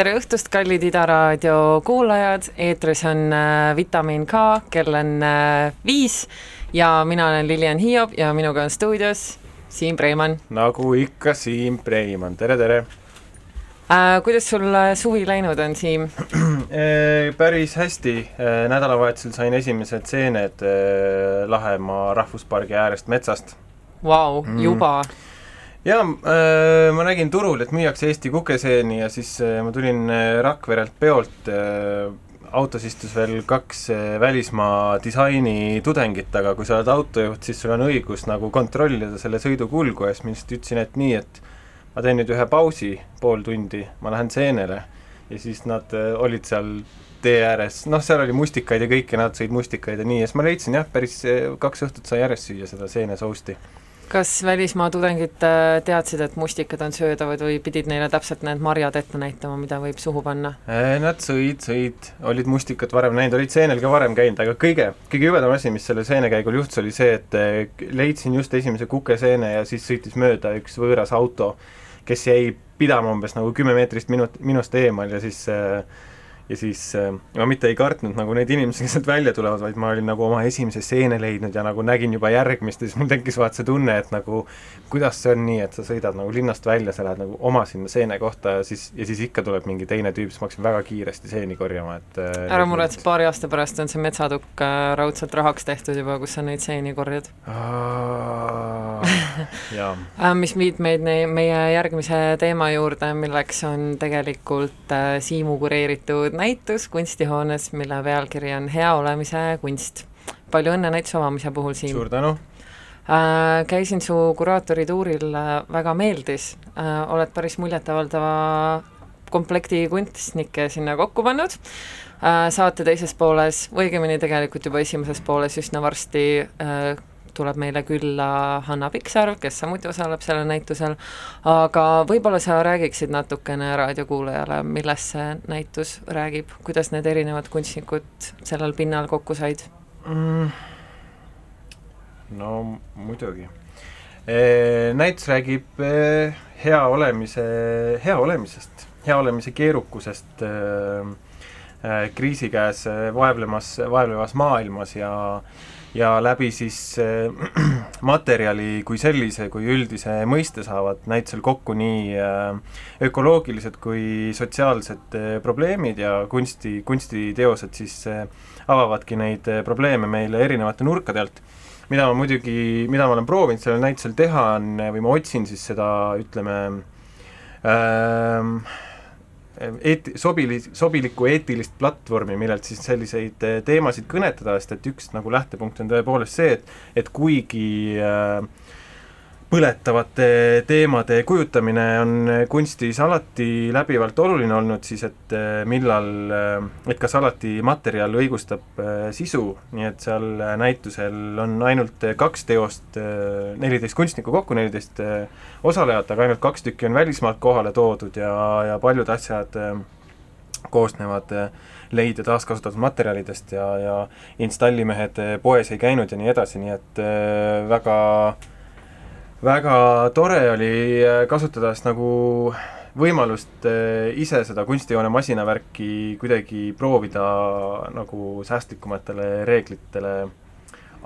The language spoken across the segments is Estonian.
tere õhtust, kallid Ida raadio kuulajad, eetris on äh, Vitamiin K, kell on äh, viis ja mina olen Lilian Hiob ja minuga on stuudios Siim Preimann. nagu ikka, Siim Preimann, tere, tere äh,! kuidas sul äh, suvi läinud on, Siim päris hästi, nädalavahetusel sain esimesed seened Lahemaa rahvuspargi äärest metsast. Vau, juba mm.? Jaa äh,, ma nägin turul, et müüakse Eesti kukeseeni ja siis äh, ma tulin Rakverelt peolt äh,, autos istus veel kaks välismaa disainitudengit, aga kui sa oled autojuht, siis sul on õigus nagu kontrollida selle sõidu kulgu ja siis ma lihtsalt ütlesin, et nii, et ma teen nüüd ühe pausi, pool tundi, ma lähen seenele. ja siis nad äh, olid seal tee ääres, noh, seal oli mustikaid ja kõike, nad sõid mustikaid ja nii, ja siis ma leidsin jah, päris äh, kaks õhtut sai järjest süüa seda seenesousti kas välismaa tudengid äh, teadsid, et mustikad on söödavad või pidid neile täpselt need marjad ette näitama, mida võib suhu panna? Nad sõid, sõid, olid mustikat varem näinud, olid seenel ka varem käinud, aga kõige, kõige jubedam asi, mis selle seenekäigul juhtus, oli see, et leidsin just esimese kukeseene ja siis sõitis mööda üks võõras auto kes jäi pidama umbes nagu kümme meetrist minut, minust eemal ja siis äh, ja siis äh, ma mitte ei kartnud nagu neid inimesi, kes sealt välja tulevad, vaid ma olin nagu oma esimese seene leidnud ja nagu nägin juba järgmist ja siis mul tekkis vaat see tunne, et nagu kuidas see on nii, et sa sõidad nagu linnast välja, sa lähed nagu oma sinna seene kohta ja siis, ja siis ikka tuleb mingi teine tüüp, siis ma hakkasin väga kiiresti seeni korjama, et äh, ära muretse, paari aasta pärast on see metsatukk äh, raudselt rahaks tehtud juba, kus sa neid seeni korjad. jaa. mis viib meid meie järgmise teema juurde, milleks on tegelikult Siimu kureeritud näitus kunstihoones, mille pealkiri on Hea olemise kunst. palju õnne näituse avamise puhul, Siim! suur tänu! Äh, käisin su kuraatori tuuril, äh, väga meeldis äh,, oled päris muljetavaldava komplekti kunstnikke sinna kokku pannud äh,, saate teises pooles, õigemini tegelikult juba esimeses pooles üsna varsti äh, tuleb meile külla Hanna Piksarv, kes samuti osaleb sellel näitusel, aga võib-olla sa räägiksid natukene raadiokuulajale, millest see näitus räägib, kuidas need erinevad kunstnikud sellel pinnal kokku said mm.? no muidugi e,. Näitus räägib e, hea olemise, hea olemisest, hea olemise keerukusest e, e kriisi käes vaevlemas, vaevlevas maailmas ja ja läbi siis äh, materjali kui sellise, kui üldise mõiste saavad näitusel kokku nii äh, ökoloogilised kui sotsiaalsed äh, probleemid ja kunsti, kunstiteosed siis avavadki neid probleeme meile erinevate nurkade alt. mida ma muidugi, mida ma olen proovinud sellel näitusel teha, on, või ma otsin siis seda, ütleme äh, eet-, sobili-, sobilikku eetilist platvormi, millelt siis selliseid eh, teemasid kõnetada, sest et üks nagu lähtepunkt on tõepoolest see, et et kuigi äh, põletavate teemade kujutamine on kunstis alati läbivalt oluline olnud, siis et eh, millal, eh, et kas alati materjal õigustab eh, sisu, nii et seal näitusel on ainult kaks teost, neliteist kunstnikku kokku, neliteist osalejat, aga ainult kaks tükki on välismaalt kohale toodud ja, ja paljud asjad koosnevad leid- ja taaskasutatud materjalidest ja, ja installimehed poes ei käinud ja nii edasi, nii et väga äh, väga tore oli äh, kasutada siis nagu võimalust äh, ise seda kunstijoone masinavärki kuidagi proovida nagu säästlikumatele reeglitele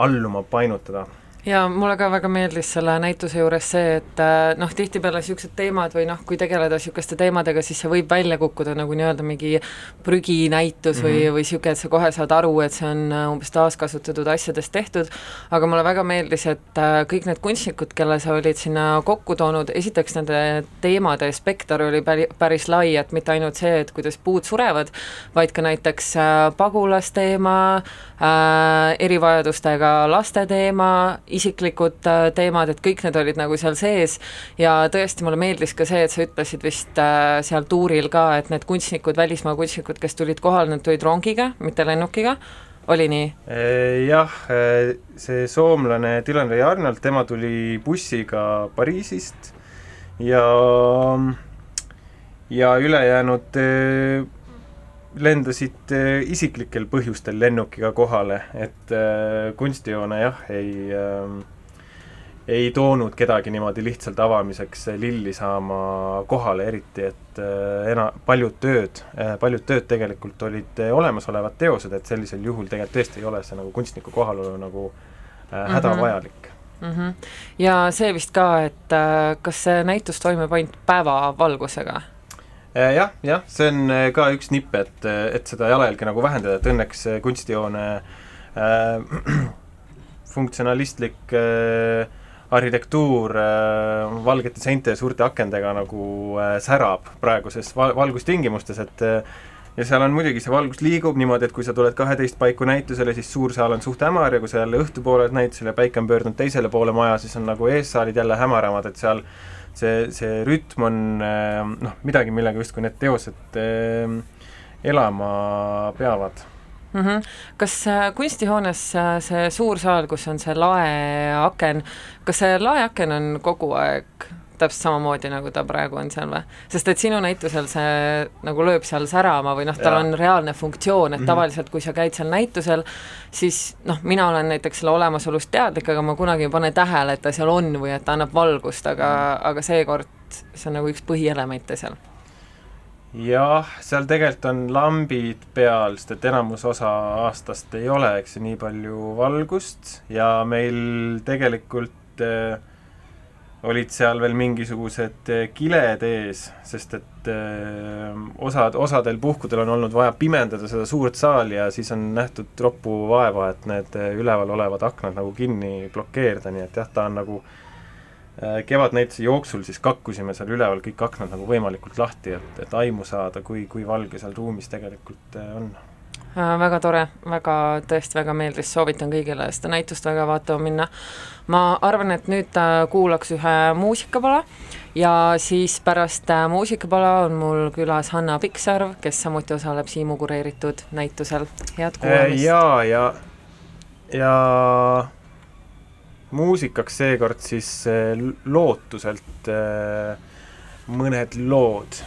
alluma painutada ja mulle ka väga meeldis selle näituse juures see, et äh, noh, tihtipeale niisugused teemad või noh, kui tegeleda niisuguste teemadega, siis see võib välja kukkuda nagu nii-öelda mingi prüginäitus mm -hmm. või, või niisugune, et sa kohe saad aru, et see on äh, umbes taaskasutatud asjadest tehtud, aga mulle väga meeldis, et äh, kõik need kunstnikud, kelle sa olid sinna kokku toonud, esiteks nende teemade spekter oli päri, päris lai, et mitte ainult see, et kuidas puud surevad, vaid ka näiteks pagulasteema äh,, erivajadustega laste teema, isiklikud äh, teemad, et kõik need olid nagu seal sees ja tõesti, mulle meeldis ka see, et sa ütlesid vist äh, seal tuuril ka, et need kunstnikud, välismaa kunstnikud, kes tulid kohale, nad tulid rongiga, mitte lennukiga, oli nii? Jah, see soomlane Dylan Ray Arnold, tema tuli bussiga Pariisist ja ja ülejäänud lendasid äh, isiklikel põhjustel lennukiga kohale, et äh, kunstijoone jah, ei äh, ei toonud kedagi niimoodi lihtsalt avamiseks lilli saama kohale, eriti et äh, ena-, paljud tööd, paljud tööd tegelikult olid olemasolevad teosed, et sellisel juhul tegelikult tõesti ei ole see nagu kunstniku kohalolu nagu äh, hädavajalik mm. -hmm. ja see vist ka, et äh, kas see näitus toimub ainult päevavalgusega? Jah, jah, see on ka üks nipp, et, et seda jalajälge nagu vähendada, et õnneks kunstihoone äh, funktsionalistlik äh, arhitektuur äh, valgete seinte ja suurte akendega nagu äh, särab praeguses val-, valgustingimustes, et äh, ja seal on muidugi, see valgus liigub niimoodi, et kui sa tuled kaheteist paiku näitusele, siis suur saal on suht hämar ja kui sa jälle õhtupoole oled näitusel ja päike on pöördunud teisele poole maja, siis on nagu eessaalid jälle hämaramad, et seal see, see rütm on noh, midagi, millega justkui need teosed elama peavad mm. -hmm. kas äh, kunstihoones äh, see suur saal, kus on see laeaken, kas see laeaken on kogu aeg täpselt samamoodi, nagu ta praegu on seal või? sest et sinu näitusel see nagu lööb seal särama või noh, tal on reaalne funktsioon, et -hmm. tavaliselt kui sa käid seal näitusel, siis noh, mina olen näiteks selle olemasolust teadlik, aga ma kunagi ei pane tähele, et ta seal on või et ta annab valgust, aga -hmm. aga seekord see on nagu üks põhielemente seal jah, seal tegelikult on lambid peal, sest et enamus osa aastast ei ole, eks ju, nii palju valgust ja meil tegelikult äh, olid seal veel mingisugused äh, kiled ees, sest et äh, osad, osadel puhkudel on olnud vaja pimendada seda suurt saali ja siis on nähtud troppu vaeva, et need äh, üleval olevad aknad nagu kinni blokeerida, nii et jah, ta on nagu kevadnäituse jooksul siis kakkusime seal üleval kõik aknad nagu võimalikult lahti, et, et aimu saada, kui, kui valge seal ruumis tegelikult on. Väga tore, väga, tõesti väga meeldis, soovitan kõigile seda näitust väga vaatama minna. ma arvan, et nüüd äh, kuulaks ühe muusikapala ja siis pärast äh, muusikapala on mul külas Hanna Pikksarv, kes samuti osaleb Siimu kureeritud näitusel, head kuulamist äh,! jaa, ja, ja muusikaks seekord siis äh, lootuselt äh, mõned lood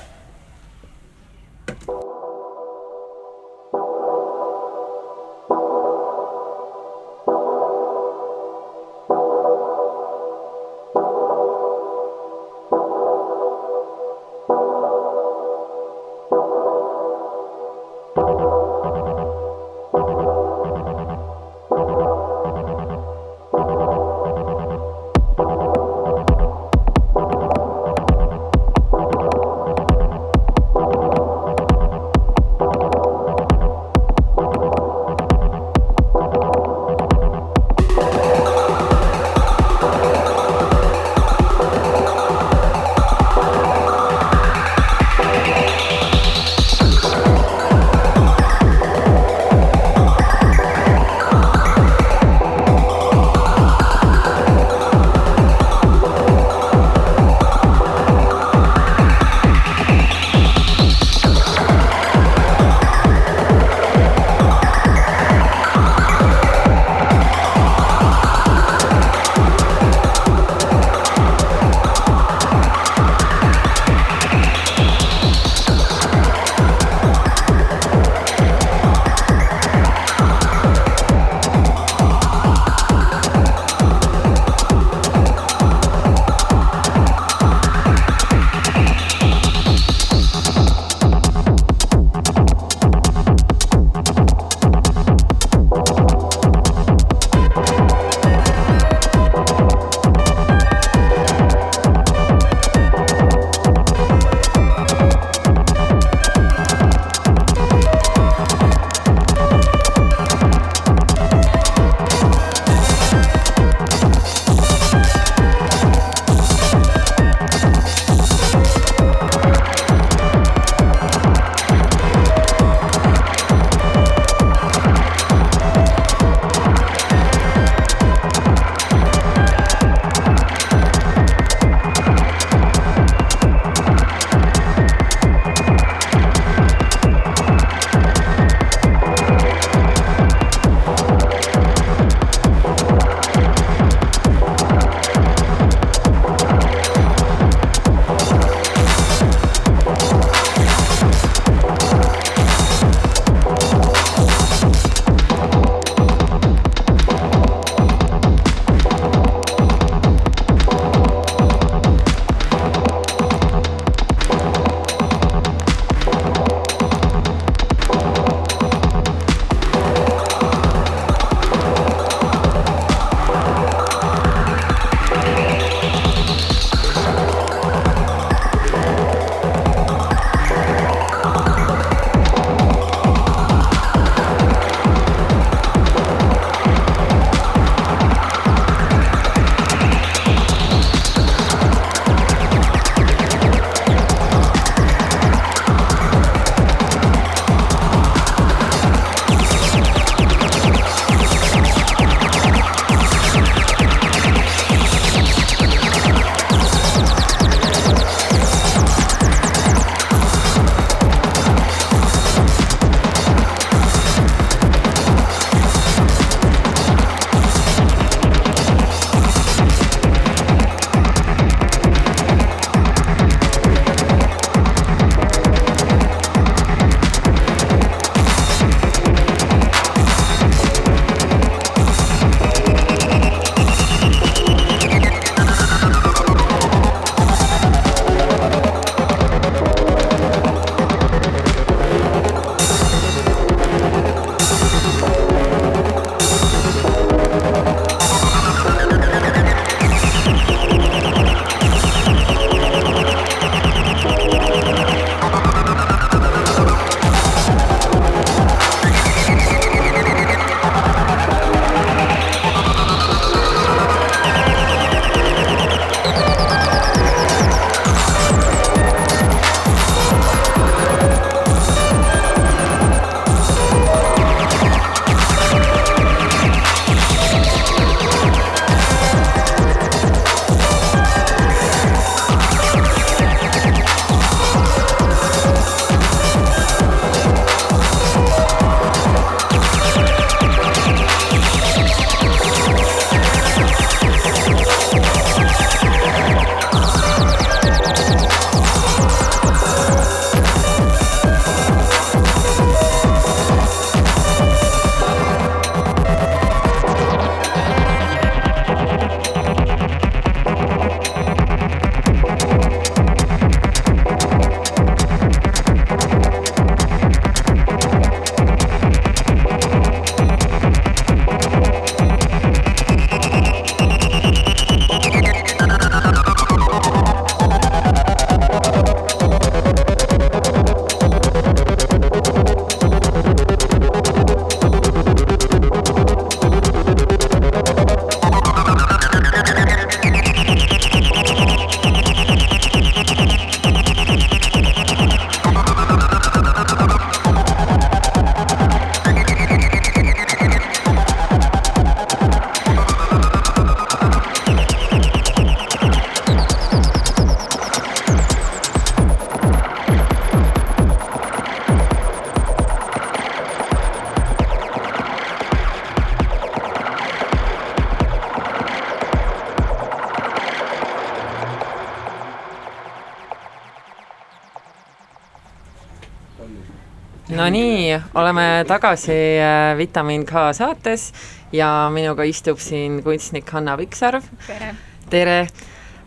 oleme tagasi äh, Vitamiin K saates ja minuga istub siin kunstnik Hanna Viksarv. tere! tere!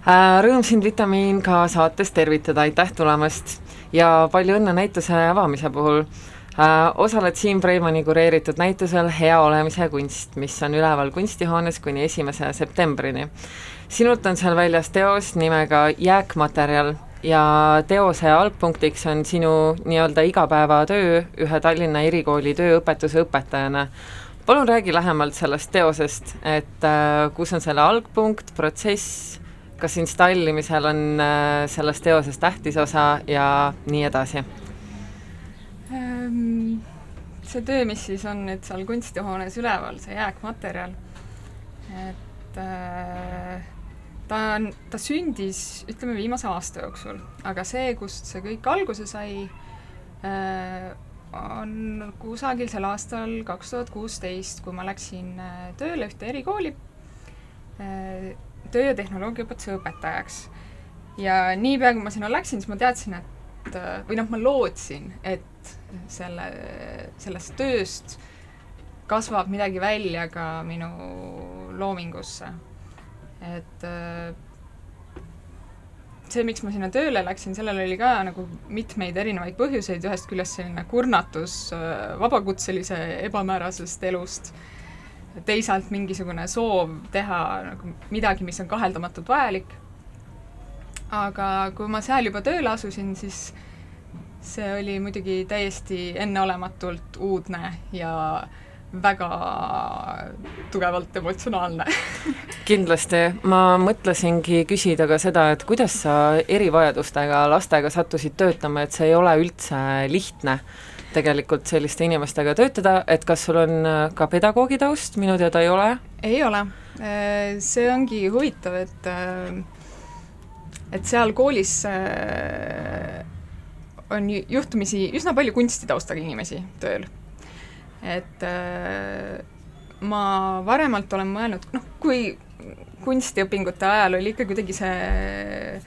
Äh, rõõm sind Vitamiin K saates tervitada, aitäh tulemast ja palju õnne näituse avamise puhul äh,. osaled Siim Preimani kureeritud näitusel Hea olemise kunst, mis on üleval kunstihoones kuni esimese septembrini. sinult on seal väljas teos nimega Jääkmaterjal ja teose algpunktiks on sinu nii-öelda igapäevatöö ühe Tallinna erikooli tööõpetuse õpetajana. palun räägi lähemalt sellest teosest, et äh, kus on selle algpunkt, protsess, kas installimisel on äh, selles teoses tähtis osa ja nii edasi? Ehm, see töö, mis siis on nüüd seal kunstihoones üleval, see jääkmaterjal, et äh, ta on, ta sündis, ütleme, viimase aasta jooksul, aga see, kust see kõik alguse sai, äh, on kusagil sel aastal kaks tuhat kuusteist, kui ma läksin äh, tööle ühte erikooli äh, töö- ja tehnoloogiaõpetuse õpetajaks. ja niipea, kui ma sinna läksin, siis ma teadsin, et või noh, ma lootsin, et selle, sellest tööst kasvab midagi välja ka minu loomingusse et äh, see, miks ma sinna tööle läksin, sellel oli ka nagu mitmeid erinevaid põhjuseid, ühest küljest selline kurnatus äh, vabakutselise ebamäärasest elust, teisalt mingisugune soov teha nagu midagi, mis on kaheldamatult vajalik. aga kui ma seal juba tööle asusin, siis see oli muidugi täiesti enneolematult uudne ja äh, väga tugevalt emotsionaalne. Kindlasti, ma mõtlesingi küsida ka seda, et kuidas sa erivajadustega lastega sattusid töötama, et see ei ole üldse lihtne tegelikult selliste inimestega töötada, et kas sul on ka pedagoogi taust, minu teada ei ole? ei ole, see ongi huvitav, et et seal koolis on juhtumisi üsna palju kunstitaustaga inimesi tööl et äh, ma varemalt olen mõelnud, noh, kui kunstiõpingute ajal oli ikka kuidagi see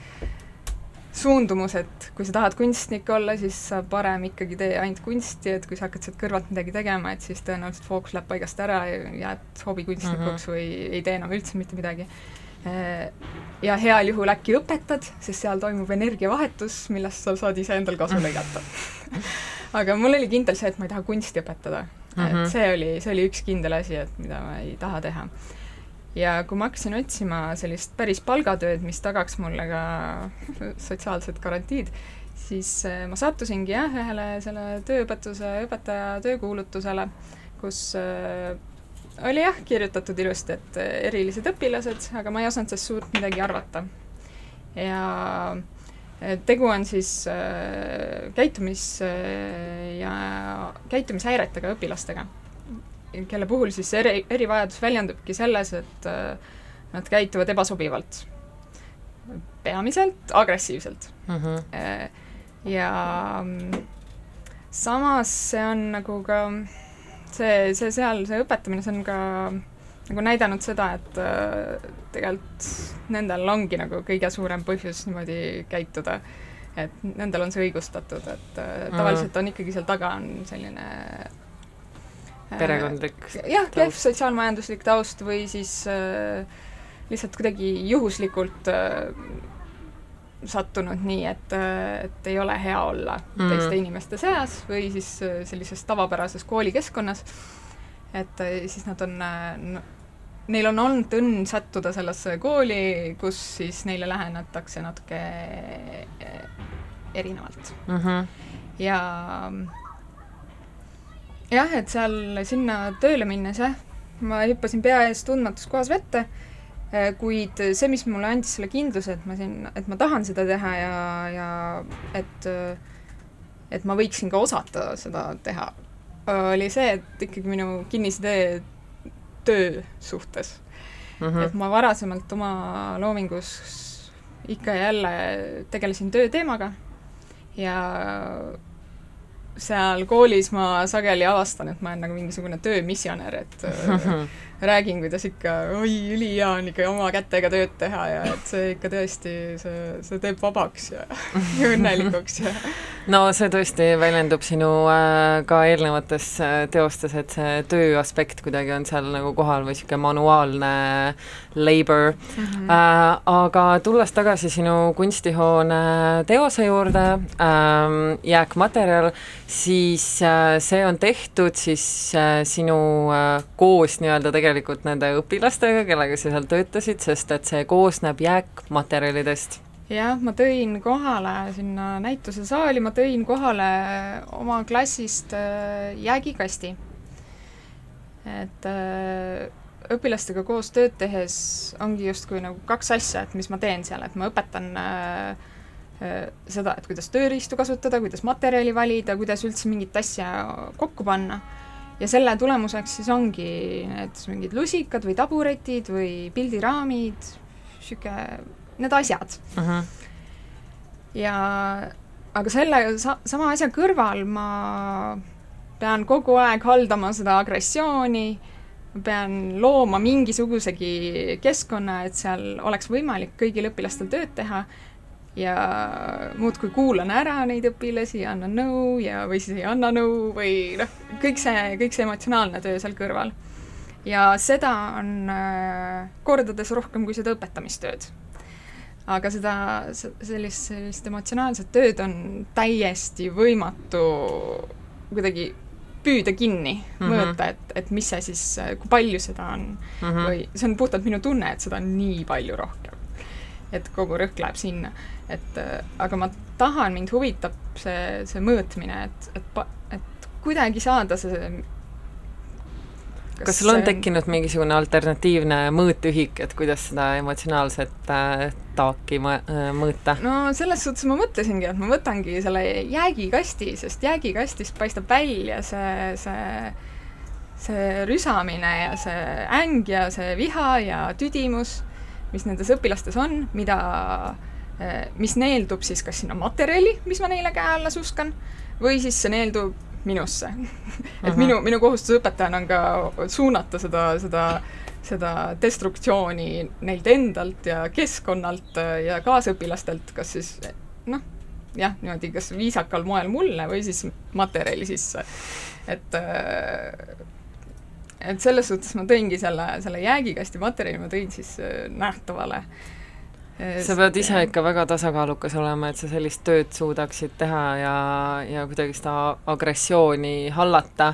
suundumus, et kui sa tahad kunstnik olla, siis sa parem ikkagi tee ainult kunsti, et kui sa hakkad sealt kõrvalt midagi tegema, et siis tõenäoliselt fookus läheb paigast ära ja jääd hobikunstnikuks mm -hmm. või ei tee enam üldse mitte midagi. Äh, ja heal juhul äkki õpetad, sest seal toimub energiavahetus, millest sa saad iseendal kasu lõigata aga mul oli kindel see, et ma ei taha kunsti õpetada mm. -hmm. et see oli, see oli üks kindel asi, et mida ma ei taha teha. ja kui ma hakkasin otsima sellist päris palgatööd, mis tagaks mulle ka sotsiaalsed garantiid, siis eh, ma sattusingi jah, ühele selle tööõpetuse õpetaja töökuulutusele, kus äh, oli jah, kirjutatud ilusti, et erilised õpilased, aga ma ei osanud sellest suurt midagi arvata. ja tegu on siis äh, käitumis- äh, ja käitumishäiretega õpilastega, kelle puhul siis eri, erivajadus väljendubki selles, et äh, nad käituvad ebasobivalt. peamiselt agressiivselt mm. -hmm. ja samas see on nagu ka see, see seal, see õpetamine, see on ka nagu näidanud seda, et äh, tegelikult nendel ongi nagu kõige suurem põhjus niimoodi käituda. et nendel on see õigustatud, et äh, tavaliselt on ikkagi seal taga on selline äh, perekondlik jah, kehv sotsiaalmajanduslik taust või siis äh, lihtsalt kuidagi juhuslikult äh, sattunud nii, et, et ei ole hea olla mm. teiste inimeste seas või siis sellises tavapärases koolikeskkonnas, et siis nad on no, neil on olnud õnn sattuda sellesse kooli, kus siis neile lähenetakse natuke eh, erinevalt mm. -hmm. ja jah, et seal sinna tööle minnes jah, ma hüppasin pea ees tundmatus kohas vette, kuid see, mis mulle andis selle kindluse, et ma siin, et ma tahan seda teha ja, ja et et ma võiksin ka osata seda teha, oli see, et ikkagi minu kinnisidee töö suhtes mm. -hmm. et ma varasemalt oma loomingus ikka ja jälle tegelesin tööteemaga ja seal koolis ma sageli avastan, et ma olen nagu mingisugune töömissionär, et räägin, kuidas ikka oi, ülihea on ikka oma kätega tööd teha ja et see ikka tõesti, see, see teeb vabaks ja, ja õnnelikuks ja no see tõesti väljendub sinu äh, ka eelnevates äh, teostes, et see töö aspekt kuidagi on seal nagu kohal või niisugune manuaalne labor mm. -hmm. Äh, aga tulles tagasi sinu kunstihoone teose juurde äh,, jääkmaterjal, siis äh, see on tehtud siis äh, sinu äh, koos nii-öelda tegelikult nende õpilastega, kellega sa seal töötasid, sest et see koosneb jääkmaterjalidest jah, ma tõin kohale sinna näitusesaali, ma tõin kohale oma klassist äh, jäägikasti. et äh, õpilastega koos tööd tehes ongi justkui nagu kaks asja, et mis ma teen seal, et ma õpetan äh, seda, et kuidas tööriistu kasutada, kuidas materjali valida, kuidas üldse mingit asja kokku panna. Ja selle tulemuseks siis ongi need mingid lusikad või taburetid või pildiraamid, niisugune need asjad uh. -huh. ja aga selle sa-, sama asja kõrval ma pean kogu aeg haldama seda agressiooni, pean looma mingisugusegi keskkonna, et seal oleks võimalik kõigil õpilastel tööd teha ja muudkui kuulan ära neid õpilasi annan nõu ja, või siis ei anna nõu või noh, kõik see, kõik see emotsionaalne töö seal kõrval. ja seda on äh, kordades rohkem kui seda õpetamistööd aga seda, sellist, sellist emotsionaalset tööd on täiesti võimatu kuidagi püüda kinni mm, -hmm. mõõta, et, et mis see siis, kui palju seda on mm -hmm. või see on puhtalt minu tunne, et seda on nii palju rohkem. et kogu rõhk läheb sinna, et aga ma tahan, mind huvitab see, see mõõtmine, et, et, et kuidagi saada see kas, kas sul on tekkinud mingisugune alternatiivne mõõtühik, et kuidas seda emotsionaalset äh, taaki äh, mõõta? no selles suhtes ma mõtlesingi, et ma võtangi selle jäägikasti, sest jäägikastist paistab välja see, see see rüsamine ja see äng ja see viha ja tüdimus, mis nendes õpilastes on, mida, äh, mis neeldub siis kas sinna materjali, mis ma neile käe alla suskan, või siis see neeldub minusse et minu, minu kohustus õpetajana on ka suunata seda, seda seda destruktsiooni neilt endalt ja keskkonnalt ja kaasõpilastelt, kas siis noh, jah, niimoodi kas viisakal moel mulle või siis materjali sisse. et et selles suhtes ma tõingi selle, selle jäägikasti materjali ma tõin siis nähtavale äh, sa pead ise ikka väga tasakaalukas olema, et sa sellist tööd suudaksid teha ja, ja kuidagi seda agressiooni hallata.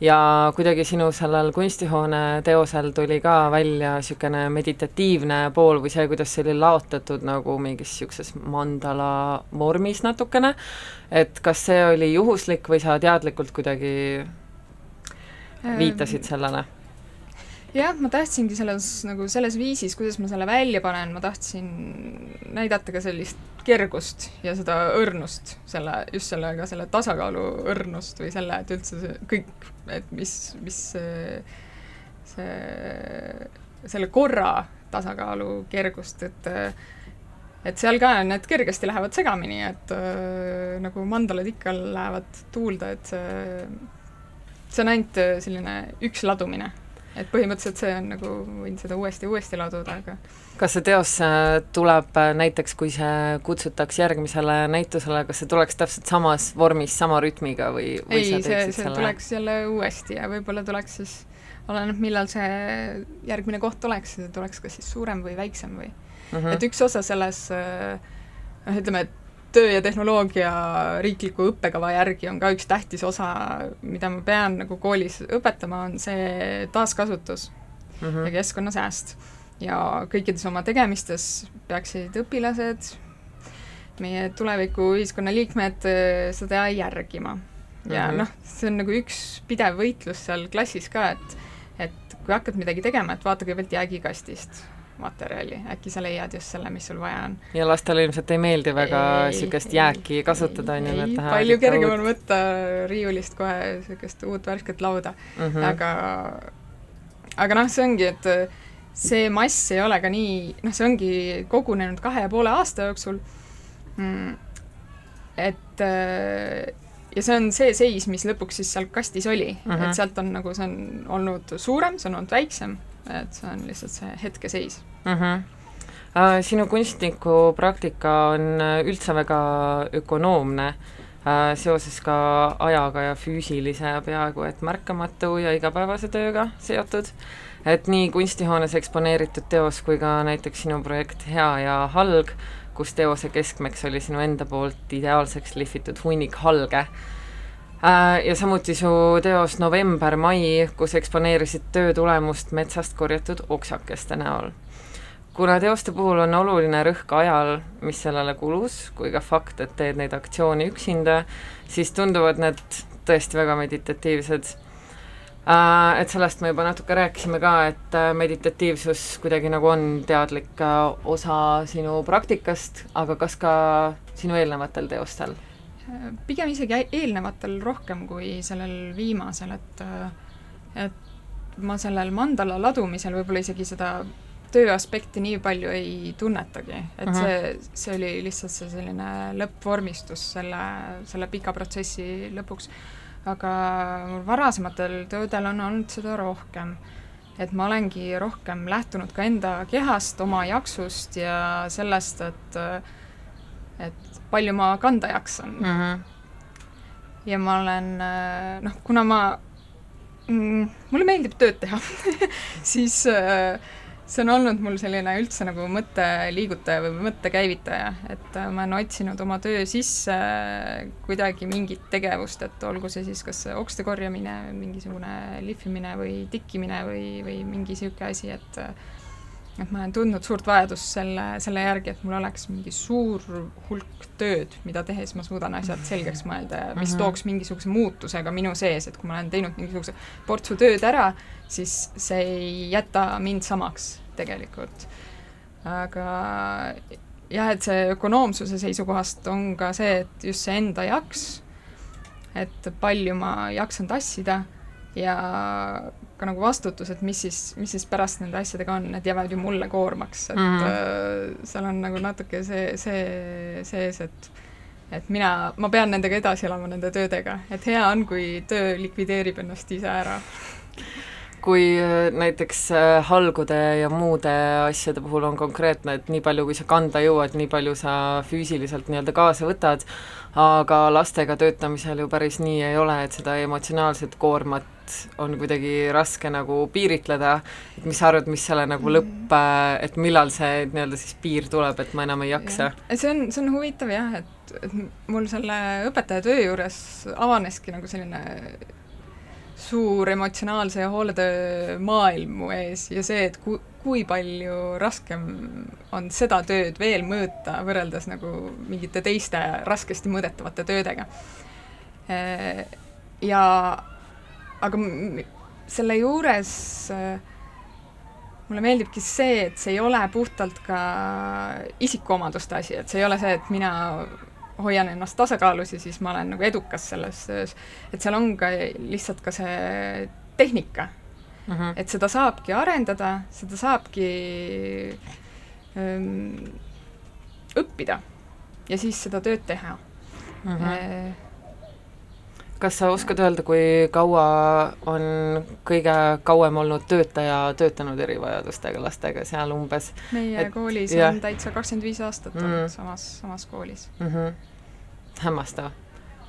Ja kuidagi sinu sellel kunstihoone teosel tuli ka välja niisugune meditatiivne pool või see, kuidas see oli laotatud nagu mingis niisuguses mandala vormis natukene, et kas see oli juhuslik või sa teadlikult kuidagi viitasid sellele? Jah, ma tahtsingi selles nagu selles viisis, kuidas ma selle välja panen, ma tahtsin näidata ka sellist kergust ja seda õrnust, selle, just sellega, selle tasakaalu õrnust või selle, et üldse see kõik, et mis, mis see, see, selle korra tasakaalu kergust, et et seal ka need kergesti lähevad segamini, et äh, nagu mandalad ikka lähevad tuulde, et see, see on ainult selline üks ladumine et põhimõtteliselt see on nagu, võin seda uuesti ja uuesti laduda, aga kas see teos äh, tuleb äh, näiteks, kui see kutsutakse järgmisele näitusele, kas see tuleks täpselt samas vormis, sama rütmiga või, või ei, see, see selle... tuleks jälle uuesti ja võib-olla tuleks siis, oleneb, millal see järgmine koht oleks, see tuleks kas siis suurem või väiksem või mm -hmm. et üks osa selles äh, noh, ütleme, et töö ja tehnoloogia riikliku õppekava järgi on ka üks tähtis osa, mida ma pean nagu koolis õpetama, on see taaskasutus mm -hmm. ja keskkonnasääst. ja kõikides oma tegemistes peaksid õpilased, meie tuleviku ühiskonna liikmed äh, seda järgima. ja mm -hmm. noh, see on nagu üks pidev võitlus seal klassis ka, et et kui hakkad midagi tegema, et vaata kõigepealt jäägikastist materjali, äkki sa leiad just selle, mis sul vaja on. ja lastele ilmselt ei meeldi väga niisugust jääki kasutada, on ju, nad tahavad palju kergem on võtta riiulist kohe niisugust uut värsket lauda mm, -hmm. aga aga noh, see ongi, et see mass ei ole ka nii, noh, see ongi kogunenud kahe ja poole aasta jooksul mm,, et ja see on see seis, mis lõpuks siis seal kastis oli mm. -hmm. et sealt on nagu, see on olnud suurem, see on olnud väiksem, et see on lihtsalt see hetkeseis mm. -hmm. Sinu kunstniku praktika on äh, üldse väga ökonoomne uh, seoses ka ajaga ja füüsilise peaaegu et märkamatu ja igapäevase tööga seotud. et nii kunstihoones eksponeeritud teos kui ka näiteks sinu projekt Hea ja halg, kus teose keskmeks oli sinu enda poolt ideaalseks lihvitud hunnik halge Äh, ja samuti su teos November-mai, kus eksponeerisid töö tulemust metsast korjatud oksakeste näol. kuna teoste puhul on oluline rõhk ajal, mis sellele kulus, kui ka fakt, et teed neid aktsioone üksinda, siis tunduvad need tõesti väga meditatiivsed. Et sellest me juba natuke rääkisime ka, et äh, meditatiivsus kuidagi nagu on teadlik äh, osa sinu praktikast, aga kas ka sinu eelnevatel teostel? Pigem isegi eelnevatel rohkem kui sellel viimasel, et et ma sellel mandala ladumisel võib-olla isegi seda töö aspekti nii palju ei tunnetagi, et Mhm. see, see oli lihtsalt see selline lõppvormistus selle, selle pika protsessi lõpuks. aga mul varasematel töödel on olnud seda rohkem. et ma olengi rohkem lähtunud ka enda kehast, oma jaksust ja sellest, et et palju ma kanda jaksan mm. -hmm. ja ma olen äh, noh, kuna ma mm,, mulle meeldib tööd teha siis äh, see on olnud mul selline üldse nagu mõtteliigutaja või mõttekäivitaja, et äh, ma olen otsinud oma töö sisse kuidagi mingit tegevust, et olgu see siis kas okste korjamine, mingisugune lihvimine või tikkimine või, või mingi niisugune asi, et et ma olen tundnud suurt vajadust selle, selle järgi, et mul oleks mingi suur hulk tööd, mida tehes ma suudan asjad selgeks mõelda ja mis Mhm. tooks mingisuguse muutuse ka minu sees, et kui ma olen teinud mingisuguse portsu tööd ära, siis see ei jäta mind samaks tegelikult. aga jah, et see ökonoomsuse seisukohast on ka see, et just see enda jaks, et palju ma jaksan tassida ja ka nagu vastutus, et mis siis, mis siis pärast nende asjadega on, need jäävad ju mulle koormaks, et mm. -hmm. seal on nagu natuke see, see sees, et et mina, ma pean nendega edasi elama, nende töödega, et hea on, kui töö likvideerib ennast ise ära. Kui äh, näiteks äh, halgude ja muude asjade puhul on konkreetne, et nii palju, kui sa kanda jõuad, nii palju sa füüsiliselt nii-öelda kaasa võtad, aga lastega töötamisel ju päris nii ei ole, et seda emotsionaalset koormat on kuidagi raske nagu piiritleda, et mis sa arvad, mis selle nagu lõpp, et millal see nii-öelda siis piir tuleb, et ma enam ei jaksa? see on, see on huvitav jah, et, et mul selle õpetaja töö juures avaneski nagu selline suur emotsionaalse hooletöö maailm mu ees ja see, et ku-, kui palju raskem on seda tööd veel mõõta, võrreldes nagu mingite teiste raskesti mõõdetavate töödega. Ja aga selle juures äh, mulle meeldibki see, et see ei ole puhtalt ka isikuomaduste asi, et see ei ole see, et mina hoian ennast tasakaalus ja siis ma olen nagu edukas selles töös. et seal on ka lihtsalt ka see tehnika mm. -hmm. et seda saabki arendada, seda saabki ähm, õppida ja siis seda tööd teha Mm mm. -hmm. -hmm. kas sa oskad öelda, kui kaua on kõige kauem olnud töötaja töötanud erivajadustega lastega seal umbes meie Et- koolis jah. on täitsa kakskümmend viis aastat Mm. olnud samas, samas koolis. mm? -hmm. Hämmastav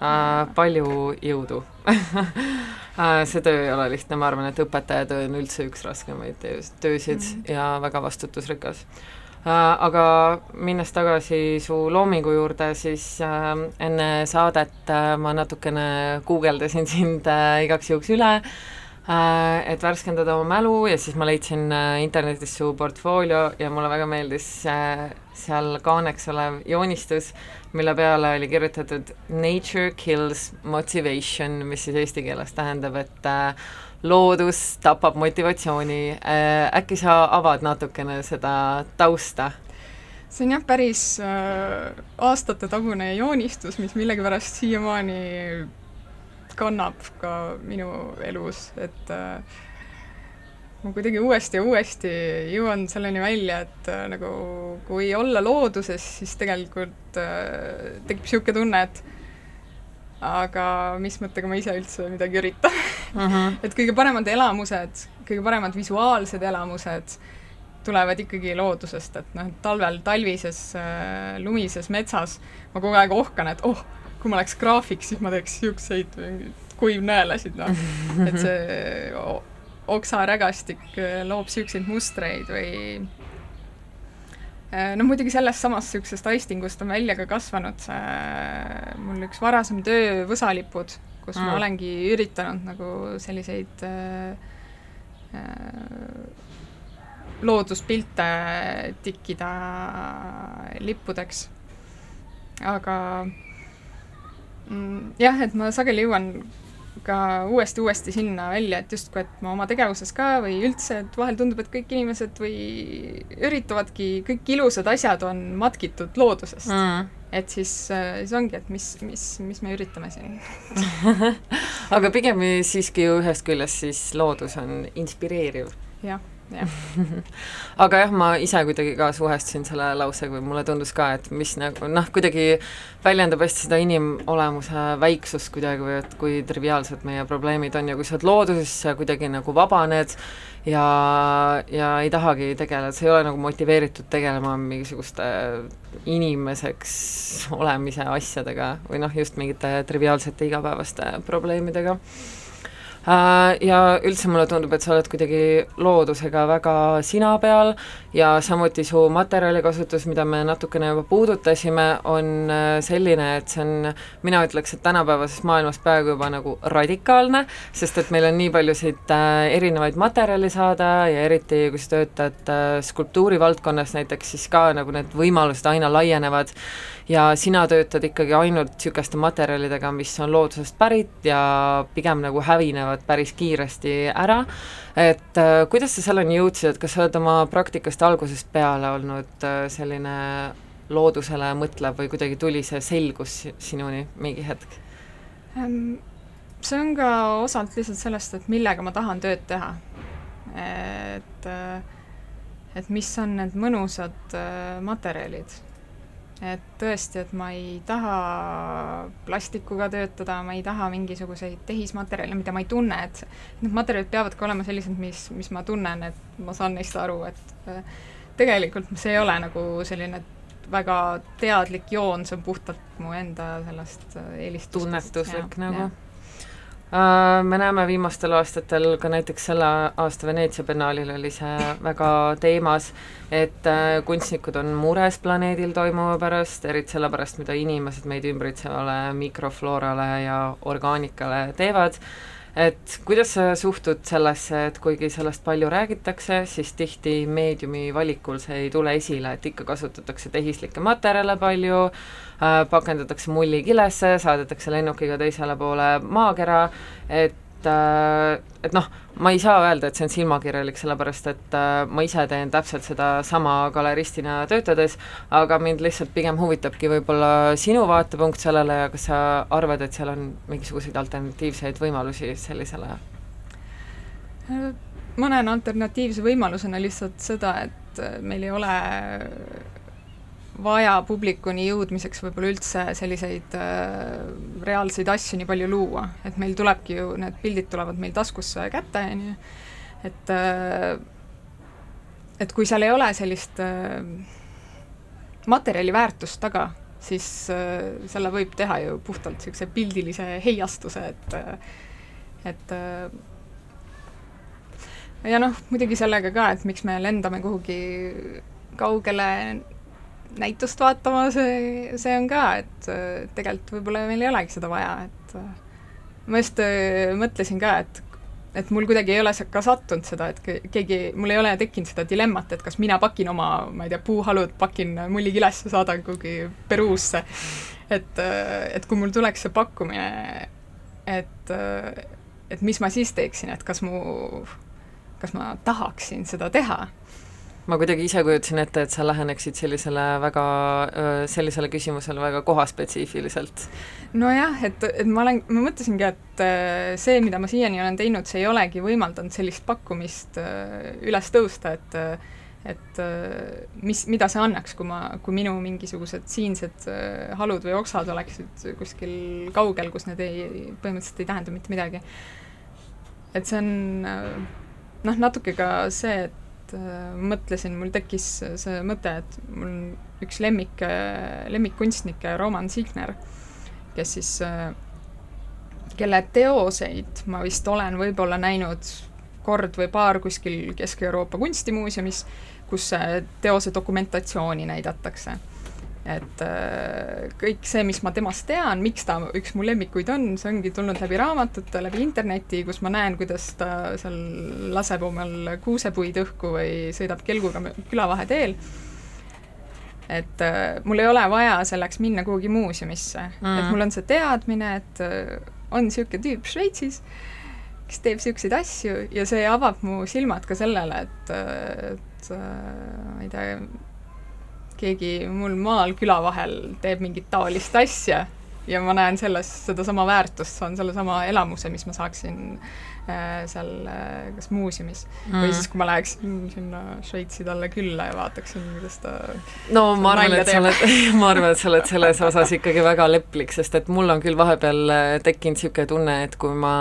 äh,. palju jõudu äh, see töö ei ole lihtne, ma arvan, et õpetaja töö on üldse üks raskemaid töös, töösid mm. -hmm. ja väga vastutusrikas äh,. aga minnes tagasi su loomingu juurde, siis enne saadet ma natukene guugeldasin sind igaks juhuks üle et värskendada oma mälu ja siis ma leidsin äh, internetist su portfoolio ja mulle väga meeldis äh, seal kaaneks olev joonistus, mille peale oli kirjutatud Nature kills motivation, mis siis eesti keeles tähendab, et äh, loodus tapab motivatsiooni äh,. äkki sa avad natukene seda tausta? see on jah, päris äh, aastatetagune joonistus, mis millegipärast siiamaani kannab ka minu elus, et äh, ma kuidagi uuesti ja uuesti jõuan selleni välja, et äh, nagu kui olla looduses, siis tegelikult äh, tekib niisugune tunne, et aga mis mõttega ma ise üldse midagi üritan mm. -hmm. et kõige paremad elamused, kõige paremad visuaalsed elamused tulevad ikkagi loodusest, et noh, talvel talvises äh, lumises metsas ma kogu aeg ohkan, et oh, kui ma oleks graafik, siis ma teeks niisuguseid kuivnõelasid, noh. et see oksarägastik äh, loob niisuguseid mustreid või äh, no muidugi sellest samast niisugusest aistingust on välja ka kasvanud see mul üks varasem töö Võsalipud, kus mm. ma olengi üritanud nagu selliseid äh, äh, looduspilte tikkida lippudeks. aga jah, et ma sageli jõuan ka uuesti-uuesti sinna välja, et justkui, et ma oma tegevuses ka või üldse, et vahel tundub, et kõik inimesed või üritavadki, kõik ilusad asjad on matkitud loodusest mm. et siis, siis ongi, et mis, mis, mis me üritame siin aga pigem siiski ju ühest küljest siis loodus on inspireeriv. jah aga jah, ma ise kuidagi ka suhestusin selle lausega või mulle tundus ka, et mis nagu noh, kuidagi väljendab hästi seda inimolemuse väiksust kuidagi või et kui triviaalsed meie probleemid on ja kui sa oled looduses, sa kuidagi nagu vabaned ja, ja ei tahagi tegeleda, sa ei ole nagu motiveeritud tegelema mingisuguste inimeseks olemise asjadega või noh, just mingite triviaalsete igapäevaste probleemidega ja üldse mulle tundub, et sa oled kuidagi loodusega väga sina peal ja samuti su materjalikasutus, mida me natukene juba puudutasime, on äh, selline, et see on, mina ütleks, et tänapäevases maailmas peaaegu juba nagu radikaalne, sest et meil on nii paljusid äh, erinevaid materjali saada ja eriti, kui sa töötad skulptuuri valdkonnas näiteks, siis ka nagu need võimalused aina laienevad ja sina töötad ikkagi ainult niisuguste materjalidega, mis on loodusest pärit ja pigem nagu hävinevad päris kiiresti ära, et äh, kuidas sa selleni jõudsid, et kas sa oled oma praktikast algusest peale olnud äh, selline loodusele mõtlev või kuidagi tuli see selgus sinuni mingi hetk? Ehm, see on ka osalt lihtsalt sellest, et millega ma tahan tööd teha. et, äh, et mis on need mõnusad materjalid et tõesti, et ma ei taha plastikuga töötada, ma ei taha mingisuguseid tehismaterjale, mida ma ei tunne, et need materjalid peavad ka olema sellised, mis, mis ma tunnen, et ma saan neist aru, et äh, tegelikult see ei ole nagu selline väga teadlik joon, see on puhtalt mu enda sellest äh, eelistustest. tunnetuslik ja, nagu ja me näeme viimastel aastatel ka näiteks selle aasta Veneetsia biennaalil oli see väga teemas, et äh, kunstnikud on mures planeedil toimuva pärast, eriti selle pärast, mida inimesed meid ümbritsevale mikrofloorale ja orgaanikale teevad et kuidas sa suhtud sellesse, et kuigi sellest palju räägitakse, siis tihti meediumi valikul see ei tule esile, et ikka kasutatakse tehislikke materjale palju äh,, pakendatakse mullikilesse, saadetakse lennukiga teisele poole maakera, et et, et noh, ma ei saa öelda, et see on silmakirjalik, sellepärast et äh, ma ise teen täpselt sedasama galeristina töötades, aga mind lihtsalt pigem huvitabki võib-olla sinu vaatepunkt sellele ja kas sa arvad, et seal on mingisuguseid alternatiivseid võimalusi sellisele? ma näen alternatiivse võimalusena lihtsalt seda, et meil ei ole vaja publikuni jõudmiseks võib-olla üldse selliseid äh, reaalseid asju nii palju luua, et meil tulebki ju, need pildid tulevad meil taskusse kätte, on ju, et äh, et kui seal ei ole sellist äh, materjali väärtust taga, siis äh, selle võib teha ju puhtalt niisuguse pildilise heiastuse, et äh, et äh, ja noh, muidugi sellega ka, et miks me lendame kuhugi kaugele näitust vaatama, see, see on ka, et tegelikult võib-olla meil ei olegi seda vaja, et ma just äh, mõtlesin ka, et et mul kuidagi ei ole ka sattunud seda, et keegi, mul ei ole tekkinud seda dilemmat, et kas mina pakin oma, ma ei tea, puuhalud, pakin mullikilesse, saadan kuhugi Peruusse. et, äh, et kui mul tuleks see pakkumine, et, äh, et mis ma siis teeksin, et kas mu, kas ma tahaksin seda teha ma kuidagi ise kujutasin ette, et sa läheneksid sellisele väga, sellisele küsimusele väga kohaspetsiifiliselt. nojah, et, et ma olen, ma mõtlesingi, et see, mida ma siiani olen teinud, see ei olegi võimaldanud sellist pakkumist üles tõusta, et et mis, mida see annaks, kui ma, kui minu mingisugused siinsed halud või oksad oleksid kuskil kaugel, kus need ei, põhimõtteliselt ei tähenda mitte midagi. et see on noh, natuke ka see, et mõtlesin, mul tekkis see mõte, et mul on üks lemmik, lemmikkunstnikke, Roman Signer, kes siis, kelle teoseid ma vist olen võib-olla näinud kord või paar kuskil Kesk-Euroopa kunstimuuseumis, kus teose dokumentatsiooni näidatakse. Et äh, kõik see, mis ma temast tean, miks ta üks mu lemmikuid on, see ongi tulnud läbi raamatute, läbi interneti, kus ma näen, kuidas ta seal laseb omal kuusepuid õhku või sõidab kelguga külavaheteel et äh, mul ei ole vaja selleks minna kuhugi muuseumisse mm., et mul on see teadmine, et äh, on niisugune tüüp Šveitsis kes teeb niisuguseid asju ja see avab mu silmad ka sellele, et, et ma ei tea, keegi mul maal küla vahel teeb mingit taolist asja ja ma näen selles sedasama väärtust, saan sellesama elamuse, mis ma saaksin äh, seal äh, kas muuseumis mm. või siis, kui ma läheksin sinna Šveitsi talle külla ja vaataksin, kuidas ta no ma arvan, et sa oled, ma arvan, et sa oled selles osas ikkagi väga leplik, sest et mul on küll vahepeal äh, tekkinud niisugune tunne, et kui ma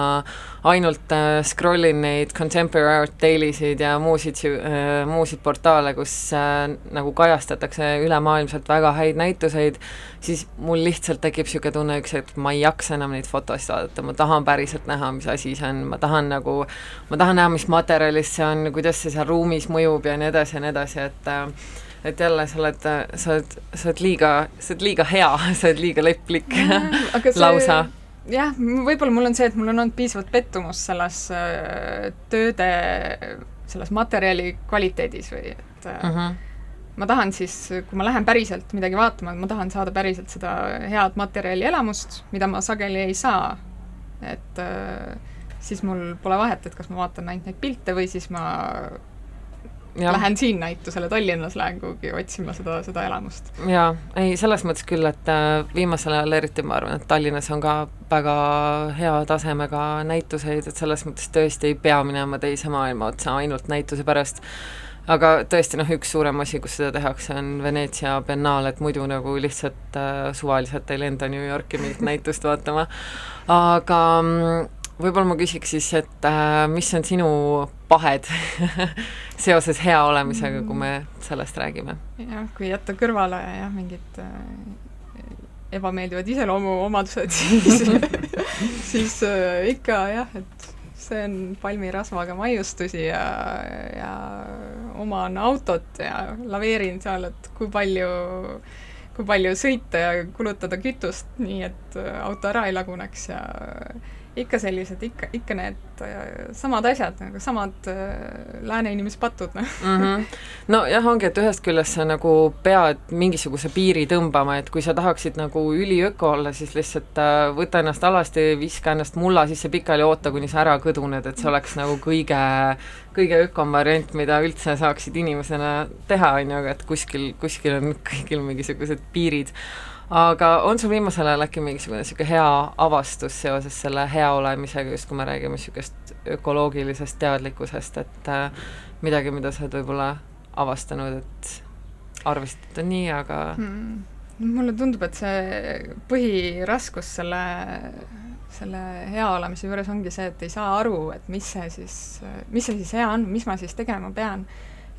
ainult äh, scroll in neid contemporary art daily sid ja muusid äh,, muusid portaale, kus äh, nagu kajastatakse ülemaailmselt väga häid näituseid, siis mul lihtsalt tekib niisugune tunne üks hetk, ma ei jaksa enam neid fotosid vaadata, ma tahan päriselt näha, mis asi see on, ma tahan nagu, ma tahan näha, mis materjalist see on, kuidas see seal ruumis mõjub ja nii edasi ja nii edasi, et äh, et jälle sa oled, sa oled, sa oled liiga, sa oled liiga hea, sa oled liiga leplik see... lausa jah, võib-olla mul on see, et mul on olnud piisavalt pettumust selles äh, tööde, selles materjali kvaliteedis või et -huh. Mhm. ma tahan siis, kui ma lähen päriselt midagi vaatama, ma tahan saada päriselt seda head materjali elamust, mida ma sageli ei saa. et äh, siis mul pole vahet, et kas ma vaatan ainult neid pilte või siis ma Ja. lähen siin näitusele, Tallinnas lähen kuhugi otsima seda, seda elamust. jaa, ei selles mõttes küll, et äh, viimasel ajal eriti ma arvan, et Tallinnas on ka väga hea tasemega näituseid, et selles mõttes tõesti ei pea minema teise maailma otsa ainult näituse pärast, aga tõesti noh, üks suurem asi, kus seda tehakse, on Veneetsia biennaal, et muidu nagu lihtsalt äh, suvaliselt ei lenda New Yorki mingit näitust vaatama, aga mm, võib-olla ma küsiks siis, et äh, mis on sinu pahed seoses hea olemisega, kui me sellest räägime? jah, kui jätta kõrvale jah, mingid äh, ebameeldivad iseloomuomadused, siis siis äh, ikka jah, et see on palmirasvaga maiustusi ja, ja oman autot ja laveerin seal, et kui palju kui palju sõita ja kulutada kütust, nii et äh, auto ära ei laguneks ja ikka sellised, ikka, ikka need äh, samad asjad, nagu samad äh, lääne inimese patud, noh. Mm -hmm.. nojah, ongi, et ühest küljest sa nagu pead mingisuguse piiri tõmbama, et kui sa tahaksid nagu üliöko olla, siis lihtsalt äh, võta ennast alasti, viska ennast mulla sisse pikali, oota, kuni sa ära kõduned, et see oleks nagu kõige, kõige ökom variant, mida üldse saaksid inimesena teha, on ju, aga et kuskil, kuskil on kõigil mingisugused piirid aga on sul viimasel ajal äkki mingisugune niisugune hea avastus seoses selle hea olemisega, just kui me räägime niisugust ökoloogilisest teadlikkusest, et äh, midagi, mida sa oled võib-olla avastanud, et arvasid, et on nii, aga hmm. mulle tundub, et see põhiraskus selle, selle hea olemise juures ongi see, et ei saa aru, et mis see siis, mis see siis hea on, mis ma siis tegema pean.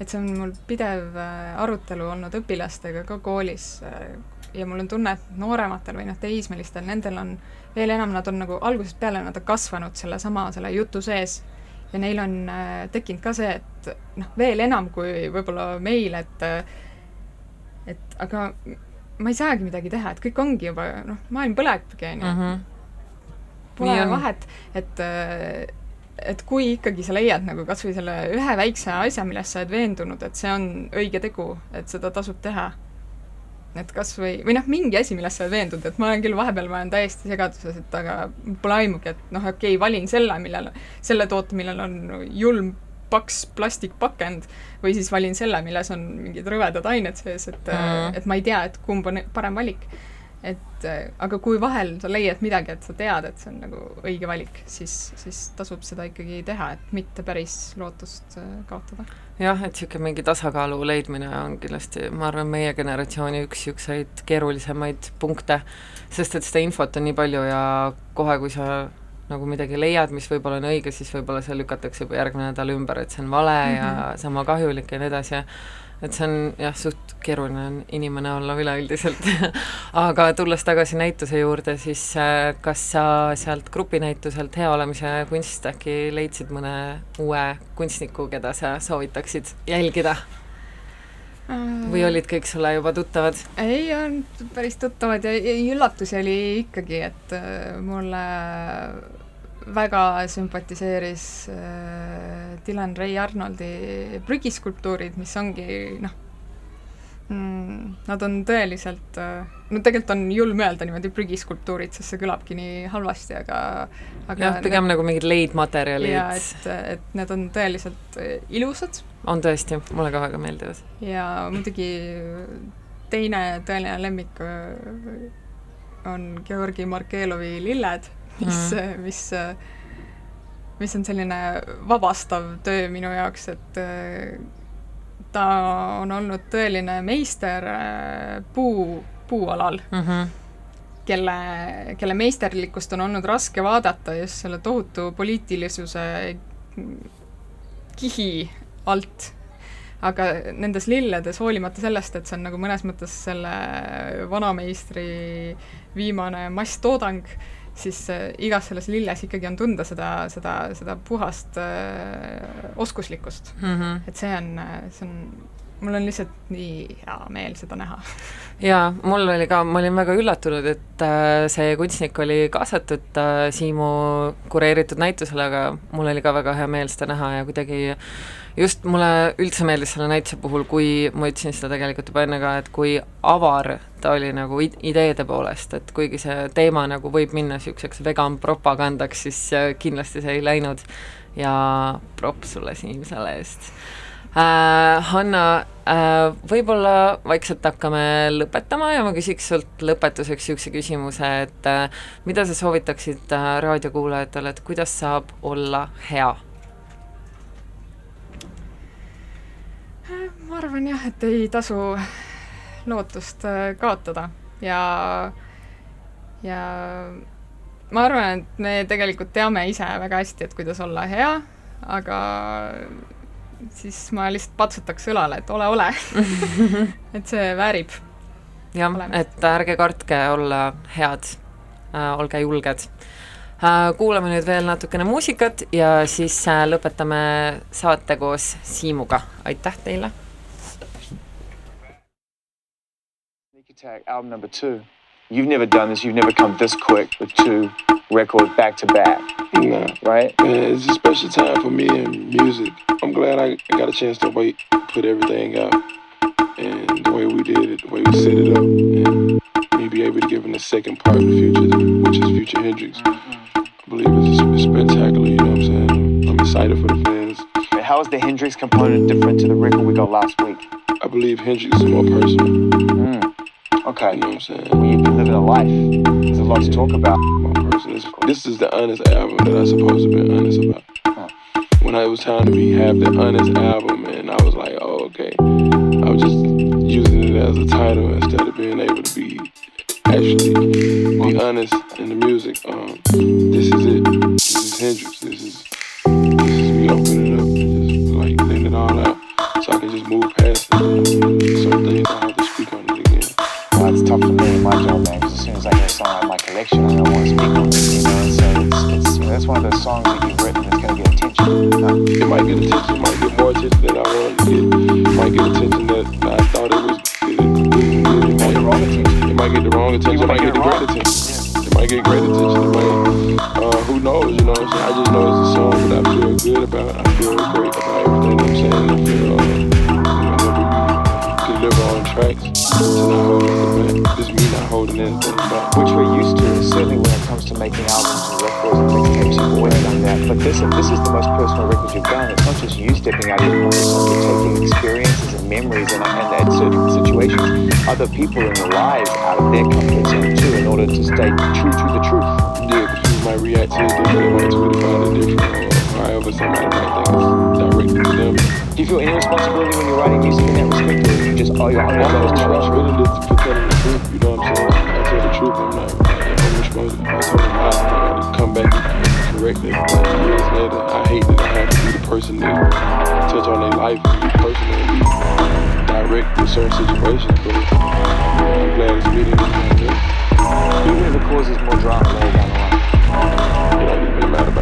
et see on mul pidev äh, arutelu olnud õpilastega ka koolis, äh, ja mul on tunne, et noorematel või noh, teismelistel, nendel on veel enam, nad on nagu algusest peale, nad on kasvanud sellesama, selle jutu sees ja neil on äh, tekkinud ka see, et noh, veel enam kui võib-olla meil, et et aga ma ei saagi midagi teha, et kõik ongi juba noh, maailm põlebki, on ju. Mhm. Pole vahet, et et kui ikkagi sa leiad nagu kas või selle ühe väikse asja, milles sa oled veendunud, et see on õige tegu, et seda tasub teha et kas või, või noh, mingi asi, milles sa oled veendunud, et ma olen küll vahepeal, ma olen täiesti segaduses, et aga pole aimugi, et noh, okei okay,, valin selle, millel, selle toote, millel on julm paks plastikpakend või siis valin selle, milles on mingid rõvedad ained sees, et mm., et ma ei tea, et kumb on parem valik. Et äh, aga kui vahel sa leiad midagi, et sa tead, et see on nagu õige valik, siis, siis tasub seda ikkagi teha, et mitte päris lootust äh, kaotada. jah, et niisugune mingi tasakaalu leidmine on kindlasti, ma arvan, meie generatsiooni üks niisuguseid keerulisemaid punkte, sest et seda infot on nii palju ja kohe, kui sa nagu midagi leiad, mis võib-olla on õige, siis võib-olla see lükatakse juba järgmine nädal ümber, et see on vale mm -hmm. ja mhm. sama kahjulik ja nii edasi et see on jah, suht keeruline on inimene olla üleüldiselt aga tulles tagasi näituse juurde, siis äh, kas sa sealt grupinäituselt Hea olemise kunst äkki leidsid mõne uue kunstniku, keda sa soovitaksid jälgida? või olid kõik sulle juba tuttavad? ei, on päris tuttavad ja, ja üllatusi oli ikkagi, et äh, mulle väga sümpatiseeris äh, Dylan Ray Arnoldi prügiskulptuurid, mis ongi noh mm,, nad on tõeliselt äh,, no tegelikult on julm öelda niimoodi prügiskulptuurid, sest see kõlabki nii halvasti, aga aga jah, pigem need, nagu mingid leidmaterjalid. jaa, et, et need on tõeliselt äh, ilusad. on tõesti, mulle ka väga meeldivad. ja muidugi teine tõeline lemmik äh, on Georgi Markelovi Lilled mis mm., mis, mis on selline vabastav töö minu jaoks, et äh, ta on olnud tõeline meister äh, puu, puualal mm. -hmm kelle, kelle meisterlikkust on olnud raske vaadata just selle tohutu poliitilisuse kihi alt. aga nendes lilledes, hoolimata sellest, et see on nagu mõnes mõttes selle vanameistri viimane masstoodang, siis äh, igas selles lilles ikkagi on tunda seda, seda, seda puhast äh, oskuslikkust mm. -hmm. et see on, äh, see on, mul on lihtsalt nii hea meel seda näha. jaa, mul oli ka, ma olin väga üllatunud, et see kunstnik oli kaasatud Siimu kureeritud näitusele, aga mul oli ka väga hea meel seda näha ja kuidagi just mulle üldse meeldis selle näituse puhul, kui ma ütlesin seda tegelikult juba enne ka, et kui avar ta oli nagu ideede poolest, et kuigi see teema nagu võib minna niisuguseks vegan propagandaks, siis kindlasti see ei läinud ja props sulle, Siim, selle eest äh,. Hanna äh,, võib-olla vaikselt hakkame lõpetama ja ma küsiks sult lõpetuseks niisuguse küsimuse, et äh, mida sa soovitaksid äh, raadiokuulajatele, et kuidas saab olla hea ma arvan jah, et ei tasu lootust äh, kaotada ja, ja ma arvan, et me tegelikult teame ise väga hästi, et kuidas olla hea, aga siis ma lihtsalt patsutaks õlale, et ole, ole et see väärib. jah, et ärge kartke olla head äh,, olge julged äh,. kuulame nüüd veel natukene muusikat ja siis äh, lõpetame saate koos Siimuga, aitäh teile Attack album number two. You've never done this. You've never come this quick with two records back to back. Nah. Right? Man, it's a special time for me in music. I'm glad I got a chance to wait, put everything out. And the way we did it, the way we set it up. And me be able to give him the second part of the future, which is Future Hendrix. I believe it's, it's spectacular, you know what I'm saying? I'm excited for the fans. How is the Hendrix component different to the record we got last week? I believe Hendrix is more personal. Mm. Okay. You know what I'm saying? You've been living a life. There's a lot to talk about. This is the honest album that I'm supposed to be honest about. When I was time to be have the honest album, and I was like, oh, okay. I was just using it as a title instead of being able to be actually be honest in the music. Um, this is it. This is Hendrix. This is this is me opening it up, just like letting it all out, so I can just move past it. Song out of my collection, I don't want to speak on it, you know, so it's, it's, that's one of those songs that you've written that's going to get attention. It might get attention, it might get more attention than I wanted to get, it might get attention that I thought it was, it, it, might, the wrong attention. it might get the wrong attention, it might get, get the great attention. Yeah. It might get great attention, it might, uh, who knows, you know what I'm saying, I just know it's a song that I feel good about, I feel great about everything I'm saying, I feel, uh, tracks to not holding it back. Just me not holding anything back. which we're used to. Certainly, when it comes to making albums and records and mixtapes, you've always done that. But this, this is the most personal record you've done. It's not just you stepping out of your comfort zone, you're taking experiences and memories and, and at certain situations, other people in their lives out of their comfort zone too, in order to stay true to the truth. Yeah, because people might react to it different, they might tweet about it different, or however somebody might think it's directed to them. Do you feel any responsibility when you're writing music in that respect, or you just oh, you're on I'm not those tracks? responsibility for telling the truth, you know what I'm saying? I tell the truth, I'm not, I'm responsible. I told them I gotta come back and correct it. But years later, I hate that I have to be the person that touch on their life and be personal and be direct in certain situations, but I'm glad it's meeting this like this. Even if it causes more drama later down the line. الأربع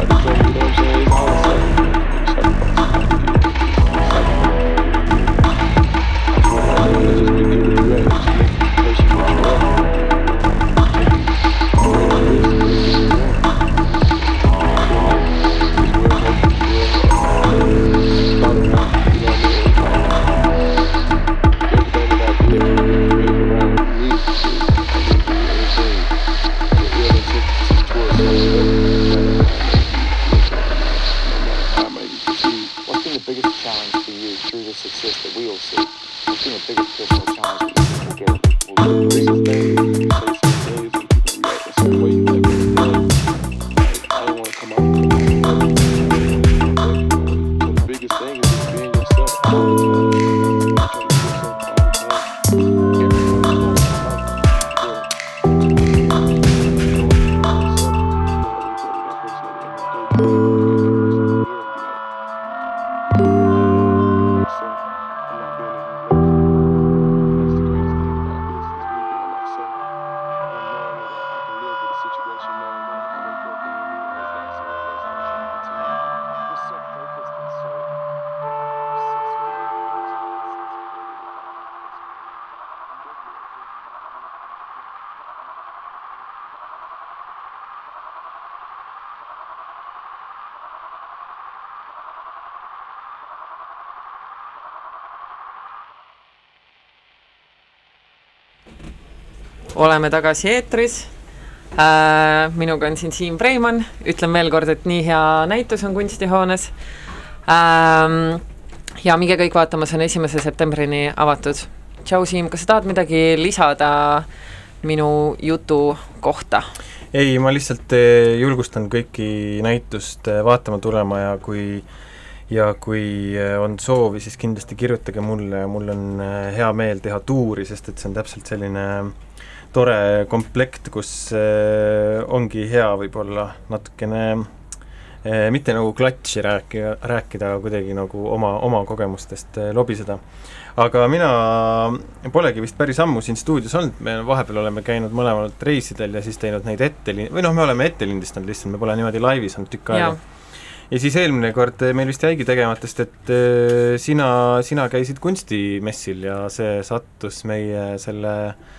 oleme tagasi eetris äh,, minuga on siin Siim Preimann, ütlen veel kord, et nii hea näitus on kunstihoones ähm,. ja minge kõik vaatama, see on esimese septembrini avatud. tšau, Siim, kas sa tahad midagi lisada minu jutu kohta? ei, ma lihtsalt eh, julgustan kõiki näitust eh, vaatama tulema ja kui ja kui eh, on soovi, siis kindlasti kirjutage mulle, mul on hea meel teha tuuri, sest et see on täpselt selline tore komplekt, kus eh, ongi hea võib-olla natukene eh, mitte nagu klatši rääkida, rääkida, aga kuidagi nagu oma, oma kogemustest eh, lobiseda. aga mina polegi vist päris ammu siin stuudios olnud, me vahepeal oleme käinud mõlemad reisidel ja siis teinud neid ette, või noh, me oleme ette lindistanud lihtsalt, me pole niimoodi laivis olnud tükk aega ja siis eelmine kord meil vist jäigi tegemata, sest et sina, sina käisid kunstimessil ja see sattus meie selle eh,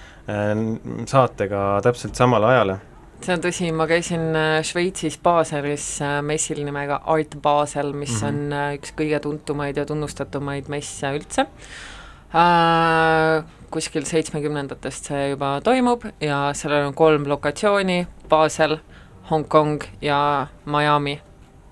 saatega täpselt samale ajale. see on tõsi, ma käisin äh, Šveitsis Baselis äh, messil nimega Art Basel, mis mm -hmm. on äh, üks kõige tuntumaid ja tunnustatumaid messe üldse äh,. kuskil seitsmekümnendatest see juba toimub ja sellel on kolm lokatsiooni, Basel, Hongkong ja Miami.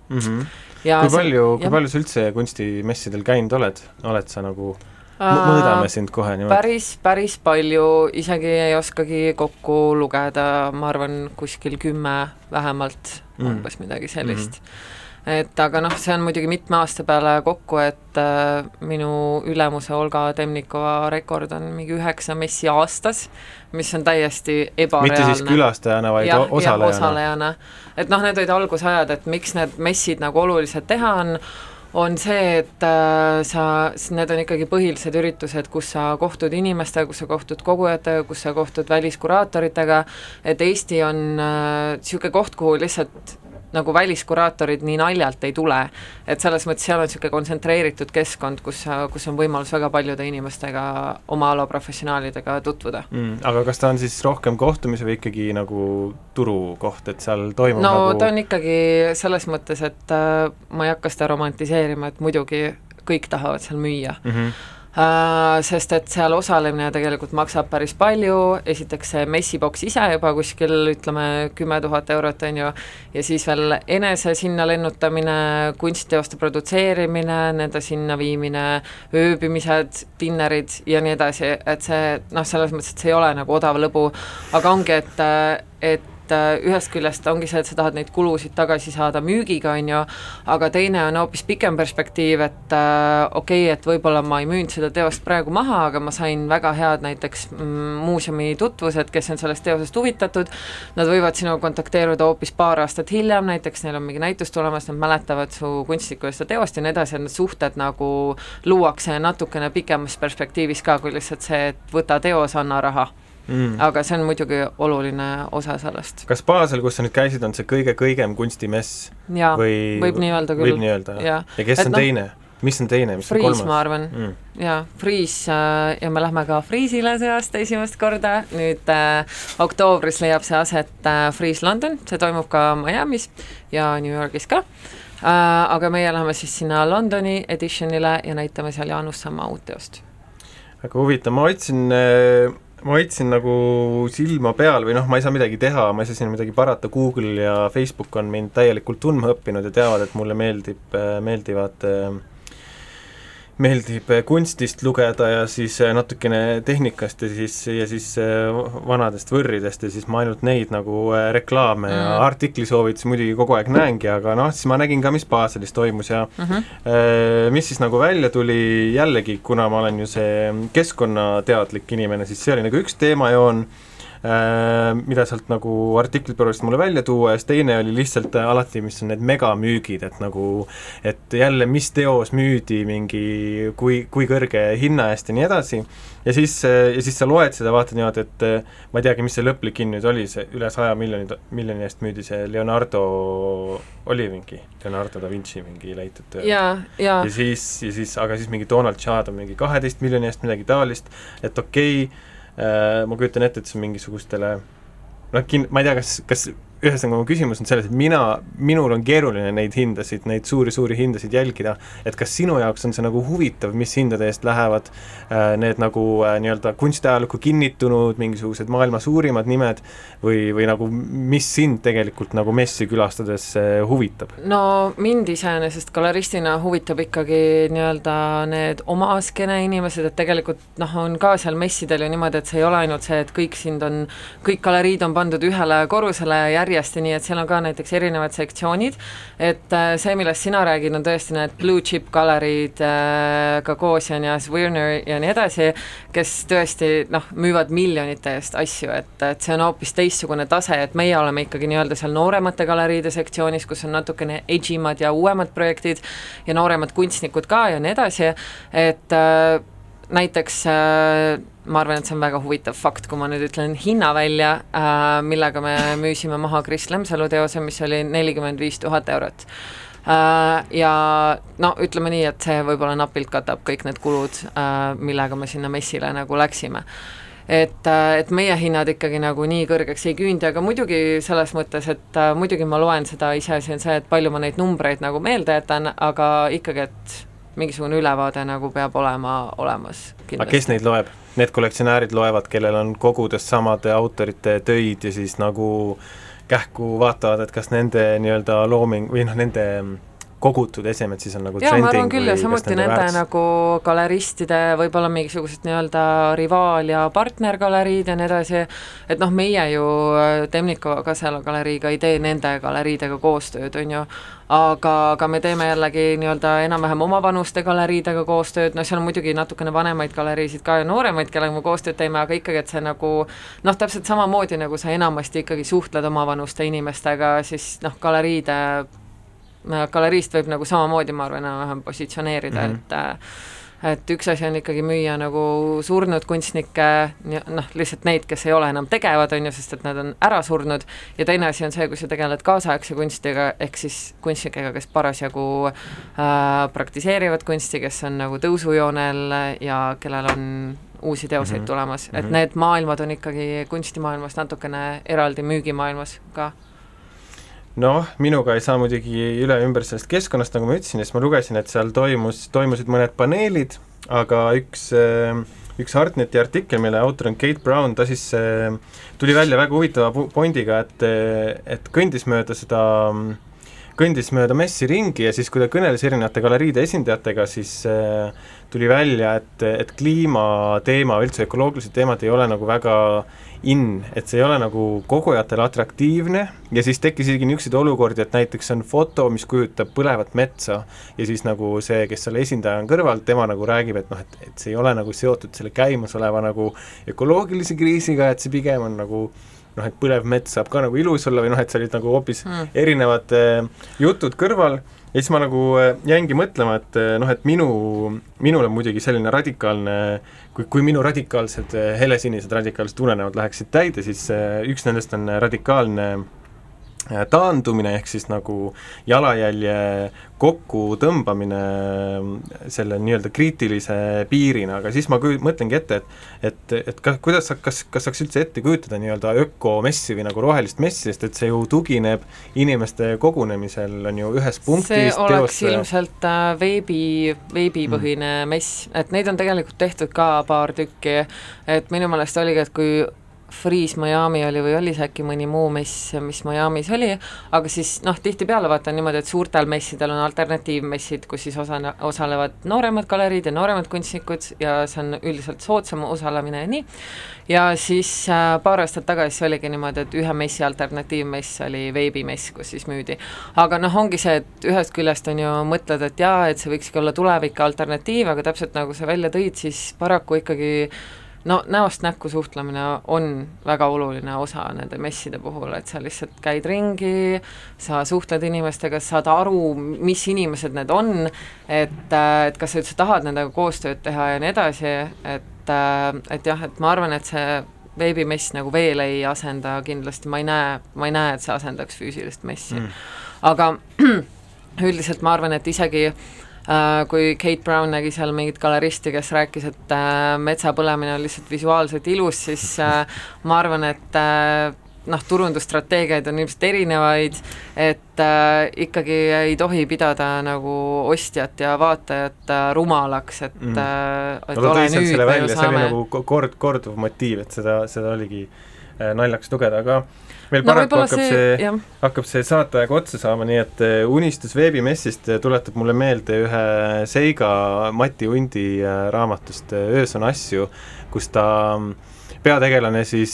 Mm -hmm. ja kui palju, kui jah. palju sa üldse kunstimessidel käinud oled, oled sa nagu, Äh, mõõdame sind kohe niimoodi. päris, päris palju, isegi ei oskagi kokku lugeda, ma arvan kuskil kümme vähemalt Mm. umbes midagi sellist mm. -hmm. et aga noh, see on muidugi mitme aasta peale kokku, et äh, minu ülemuse Olga Temnikova rekord on mingi üheksa messi aastas, mis on täiesti ebareaalne. mitte siis külastajana, vaid jah o-, osalejana. osalejana. et noh, need olid algusajad, et miks need messid nagu olulised teha on, on see, et äh, sa, need on ikkagi põhilised üritused, kus sa kohtud inimestega, kus sa kohtud kogujatega, kus sa kohtud väliskuraatoritega, et Eesti on niisugune äh, koht, kuhu lihtsalt nagu väliskuraatorid nii naljalt ei tule. et selles mõttes seal on niisugune kontsentreeritud keskkond, kus, kus on võimalus väga paljude inimestega, oma ala professionaalidega tutvuda mm,. aga kas ta on siis rohkem kohtumise või ikkagi nagu turukoht, et seal toimub no nagu ta on ikkagi selles mõttes, et äh, ma ei hakka seda romantiseerima, et muidugi kõik tahavad seal müüa mm. -hmm. Uh, sest et seal osalemine tegelikult maksab päris palju, esiteks see messiboks ise juba kuskil ütleme kümme tuhat eurot, on ju, ja siis veel enese sinna lennutamine, kunstiteoste produtseerimine, nende sinna viimine, ööbimised, dinnerid ja nii edasi, et see noh, selles mõttes, et see ei ole nagu odav lõbu, aga ongi, et, et et äh, ühest küljest ongi see, et sa tahad neid kulusid tagasi saada müügiga, on ju, aga teine on hoopis pikem perspektiiv, et äh, okei okay,, et võib-olla ma ei müünud seda teost praegu maha, aga ma sain väga head näiteks mm, muuseumi tutvused, kes on sellest teosest huvitatud, nad võivad sinuga kontakteeruda hoopis paar aastat hiljem, näiteks neil on mingi näitus tulemas, nad mäletavad su kunstnikku ja seda teost ja nii edasi, et need suhted nagu luuakse natukene pikemas perspektiivis ka, kui lihtsalt see, et võta teos, anna raha mm.. aga see on muidugi oluline osa sellest. kas Basel, kus sa nüüd käisid, on see kõige kõigem kunstimess? jaa, võib nii öelda küll. võib nii öelda, jah? ja kes Et on no, teine? mis on teine, mis Freeze, on kolmas? ma arvan mm., jaa, Freeze äh, ja me lähme ka Freeze'ile see aasta esimest korda, nüüd äh, oktoobris leiab see aset äh, Freeze London, see toimub ka Miami's ja New Yorgis ka äh,, aga meie läheme siis sinna Londoni editionile ja näitame seal Jaanus Samma uut teost. väga huvitav, ma otsin äh ma hoidsin nagu silma peal või noh, ma ei saa midagi teha, ma ei saa sinna midagi parata, Google ja Facebook on mind täielikult tundma õppinud ja teavad, et mulle meeldib, meeldivad äh, meeldib kunstist lugeda ja siis äh, natukene tehnikast ja siis, ja siis äh, vanadest võrridest ja siis ma ainult neid nagu reklaame mm. ja artiklisoovitusi muidugi kogu aeg näengi, aga noh, siis ma nägin ka, mis Baselis toimus ja mm -hmm. mis siis nagu välja tuli, jällegi, kuna ma olen ju see keskkonnateadlik inimene, siis see oli nagu üks teemajoon mida sealt nagu artiklibürost mulle välja tuua ja siis teine oli lihtsalt äh, alati, mis on need megamüügid, et nagu et jälle, mis teos müüdi mingi, kui, kui kõrge hinna eest ja nii edasi, ja siis, äh, ja siis sa loed seda, vaatad niimoodi, et ma ei teagi, mis see lõplik hind nüüd oli, see üle saja miljoni, miljoni eest müüdi see Leonardo, oli mingi Leonardo da Vinci mingi leitud töö. ja, ja. ja siis, ja siis, aga siis mingi Donald Chad on mingi kaheteist miljoni eest midagi taolist, et okei okay,, Äh, ma kujutan ette, et see on mingisugustele noh, kin-, ma ei tea, kas, kas ühesõnaga mu küsimus on selles, et mina, minul on keeruline neid hindasid, neid suuri-suuri hindasid jälgida, et kas sinu jaoks on see nagu huvitav, mis hindade eest lähevad äh, need nagu äh, nii-öelda kunstiajalukku kinnitunud mingisugused maailma suurimad nimed või, või nagu mis sind tegelikult nagu messi külastades äh, huvitab? no mind iseenesest galeristina huvitab ikkagi nii-öelda need oma skeene inimesed, et tegelikult noh, on ka seal messidel ju niimoodi, et see ei ole ainult see, et kõik sind on, kõik galeriid on pandud ühele korrusele järjest, järjest ja nii, et seal on ka näiteks erinevad sektsioonid, et äh, see, millest sina räägid, on tõesti need blue chip galerid äh,, Gagosian ja Swirner ja nii edasi, kes tõesti noh, müüvad miljonite eest asju, et, et see on hoopis teistsugune tase, et meie oleme ikkagi nii-öelda seal nooremate galeriide sektsioonis, kus on natukene edge imad ja uuemad projektid ja nooremad kunstnikud ka ja nii edasi, et äh, näiteks äh, ma arvan, et see on väga huvitav fakt, kui ma nüüd ütlen hinna välja äh,, millega me müüsime maha Kris Lemsalu teose, mis oli nelikümmend viis tuhat eurot äh,. Ja no ütleme nii, et see võib-olla napilt katab kõik need kulud äh,, millega me sinna messile nagu läksime et, äh, et meie hinnad ikkagi nagu nii kõrgeks ei küündi, aga muidugi selles mõttes, et äh, muidugi ma loen seda, iseasi on see, et palju ma neid numbreid nagu meelde jätan, aga ikkagi, et mingisugune ülevaade nagu peab olema olemas. aga kes neid loeb? Need kollektsionäärid loevad, kellel on kogudes samade autorite töid ja siis nagu kähku vaatavad, et kas nende nii-öelda looming või noh, nende kogutud esemed siis on nagu jaa, ma arvan küll ja samuti nende väärs? nagu galeristide võib-olla mingisugused nii-öelda rivaal- ja partnergaleriid ja nii edasi, et noh, meie ju äh, Temniko Kasela galeriiga ei tee nende galeriidega koostööd, on ju, aga, aga me teeme jällegi nii-öelda enam-vähem omavanuste galeriidega koostööd, no seal on muidugi natukene vanemaid galeriisid ka ja nooremaid, kellega me koostööd teeme, aga ikkagi, et see nagu noh, täpselt samamoodi, nagu sa enamasti ikkagi suhtled omavanuste inimestega, siis noh, galeriide galeriist võib nagu samamoodi, ma arvan, enam-vähem positsioneerida mm, -hmm. et äh, et üks asi on ikkagi müüa nagu surnud kunstnikke, noh, lihtsalt neid, kes ei ole enam tegevad, on ju, sest et nad on ära surnud, ja teine asi on see, kui sa tegeled kaasaegse kunstiga, ehk siis kunstnikega, kes parasjagu äh, praktiseerivad kunsti, kes on nagu tõusujoonel ja kellel on uusi teoseid mm -hmm. tulemas, et mm -hmm. need maailmad on ikkagi kunstimaailmas natukene eraldi müügimaailmas ka noh, minuga ei saa muidugi üle ümber sellest keskkonnast, nagu ma ütlesin, siis ma lugesin, et seal toimus, toimusid mõned paneelid aga üks äh, üks Artneti artikkel, mille autor on Kate Brown, ta siis äh, tuli välja väga huvitava pointiga, et et kõndis mööda seda kõndis mööda messi ringi ja siis, kui ta kõneles erinevate galeriide esindajatega, siis äh, tuli välja, et, et kliimateema, üldse ökoloogilised teemad ei ole nagu väga in, et see ei ole nagu kogujatele atraktiivne ja siis tekkis isegi niisuguseid olukordi, et näiteks on foto, mis kujutab põlevat metsa ja siis nagu see, kes selle esindaja on kõrval, tema nagu räägib, et noh, et, et see ei ole nagu seotud selle käimasoleva nagu ökoloogilise kriisiga, et see pigem on nagu noh, et põlev mets saab ka nagu ilus olla või noh, et see olid nagu hoopis mm. erinevad äh, jutud kõrval ja siis ma nagu äh, jäingi mõtlema, et äh, noh, et minu, minul on muidugi selline radikaalne, kui, kui minu radikaalsed äh, helesinised radikaalsed unenäod läheksid täide, siis üks nendest on radikaalne äh, taandumine, ehk siis nagu jalajälje kokkutõmbamine äh, selle nii-öelda kriitilise piirina, aga siis ma kü-, mõtlengi ette, et et, et ka, kuidas sa, kas, kas saaks üldse ette kujutada nii-öelda ökomessi või nagu rohelist messi, sest et see ju tugineb inimeste kogunemisel, on ju ühes punktis see oleks teostaja- ilmselt äh, veebi, veebipõhine mm. mess, et neid on tegelikult tehtud ka paar tükki, et minu meelest oligi, et kui Freeze Miami oli või oli see äkki mõni muu mess, mis Miami's oli, aga siis noh, tihtipeale vaata on niimoodi, et suurtel messidel on alternatiivmessid, kus siis osane, osalevad nooremad galeriid ja nooremad kunstnikud ja see on üldiselt soodsam osalemine ja nii, ja siis äh, paar aastat tagasi oligi niimoodi, et ühe messi alternatiivmess oli veebimess, kus siis müüdi. aga noh, ongi see, et ühest küljest on ju, mõtled, et jaa, et see võikski olla tulevik alternatiiv, aga täpselt nagu sa välja tõid, siis paraku ikkagi no näost näkku suhtlemine on väga oluline osa nende messide puhul, et sa lihtsalt käid ringi, sa suhtled inimestega, saad aru, mis inimesed need on, et, et kas sa üldse tahad nendega koostööd teha ja nii edasi, et, et jah, et ma arvan, et see veebimess nagu veel ei asenda kindlasti, ma ei näe, ma ei näe, et see asendaks füüsilist messi. Mm.. aga üldiselt ma arvan, et isegi äh, kui Kate Brown nägi seal mingit galeristi, kes rääkis, et äh, metsa põlemine on lihtsalt visuaalselt ilus, siis äh, ma arvan, et äh, noh, turundusstrateegiaid on ilmselt erinevaid, et äh, ikkagi ei tohi pidada nagu ostjat ja vaatajat äh, rumalaks, et Mm. äh, et no ole nüüd, selle me ju välja, see oli saame nagu ko- kord, korduv motiiv, et seda, seda oligi äh, naljakas lugeda, aga meil no paraku hakkab see, see, hakkab see saateaeg otsa saama, nii et äh, unistus veebimessist äh, tuletab mulle meelde ühe Seiga Mati Undi äh, raamatust Öös on asju, kus ta mm, peategelane siis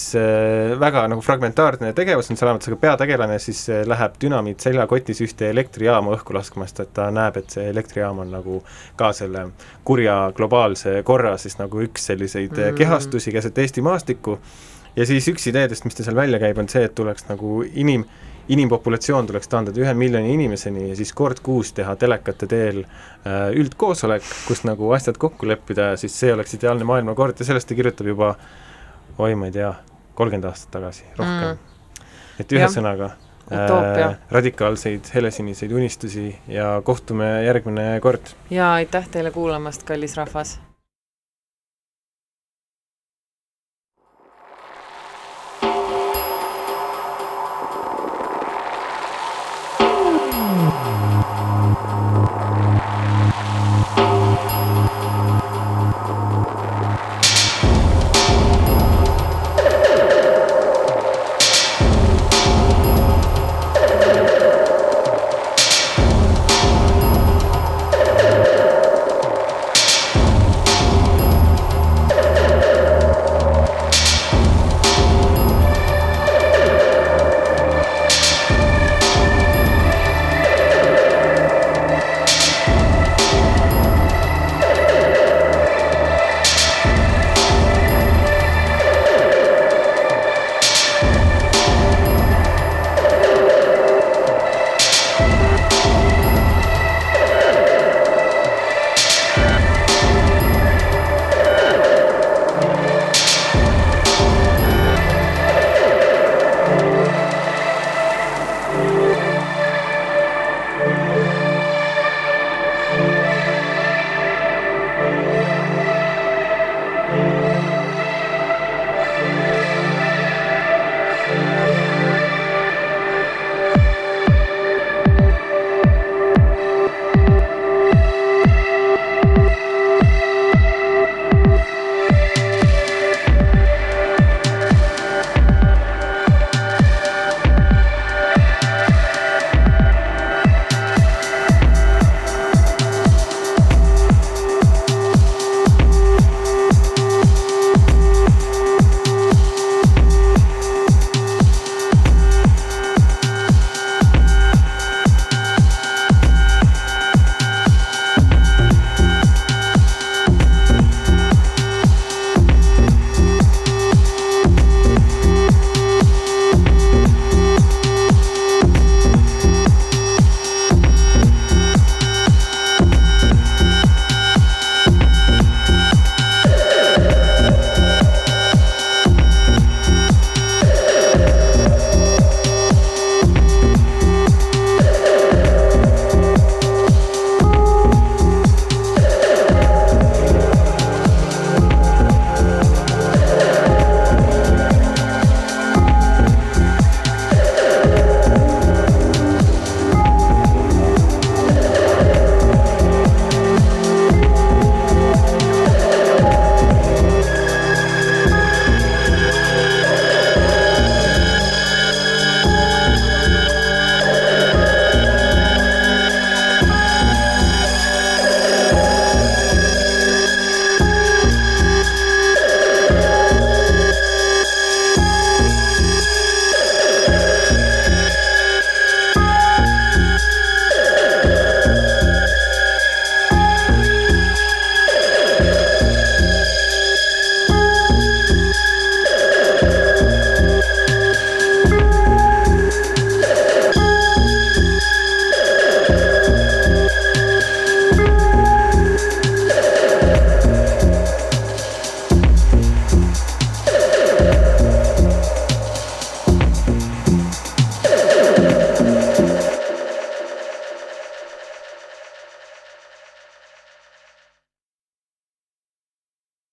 väga nagu fragmentaarne tegevus on see raamatus, aga peategelane siis äh, läheb dünamiit seljakotis ühte elektrijaama õhku laskma, sest et ta näeb, et see elektrijaam on nagu ka selle kurja globaalse korra siis nagu üks selliseid. Mm. kehastusi keset Eesti maastikku ja siis üks ideedest, mis ta seal välja käib, on see, et tuleks nagu inim, inimpopulatsioon tuleks taandada ühe miljoni inimeseni ja siis kord kuus teha telekate teel äh, üldkoosolek, kus nagu asjad kokku leppida ja siis see oleks ideaalne maailmakord ja sellest ta kirjutab juba oi, ma ei tea, kolmkümmend aastat tagasi, rohkem mm.. et ühesõnaga äh, radikaalseid helesiniseid unistusi ja kohtume järgmine kord. ja aitäh teile kuulamast, kallis rahvas!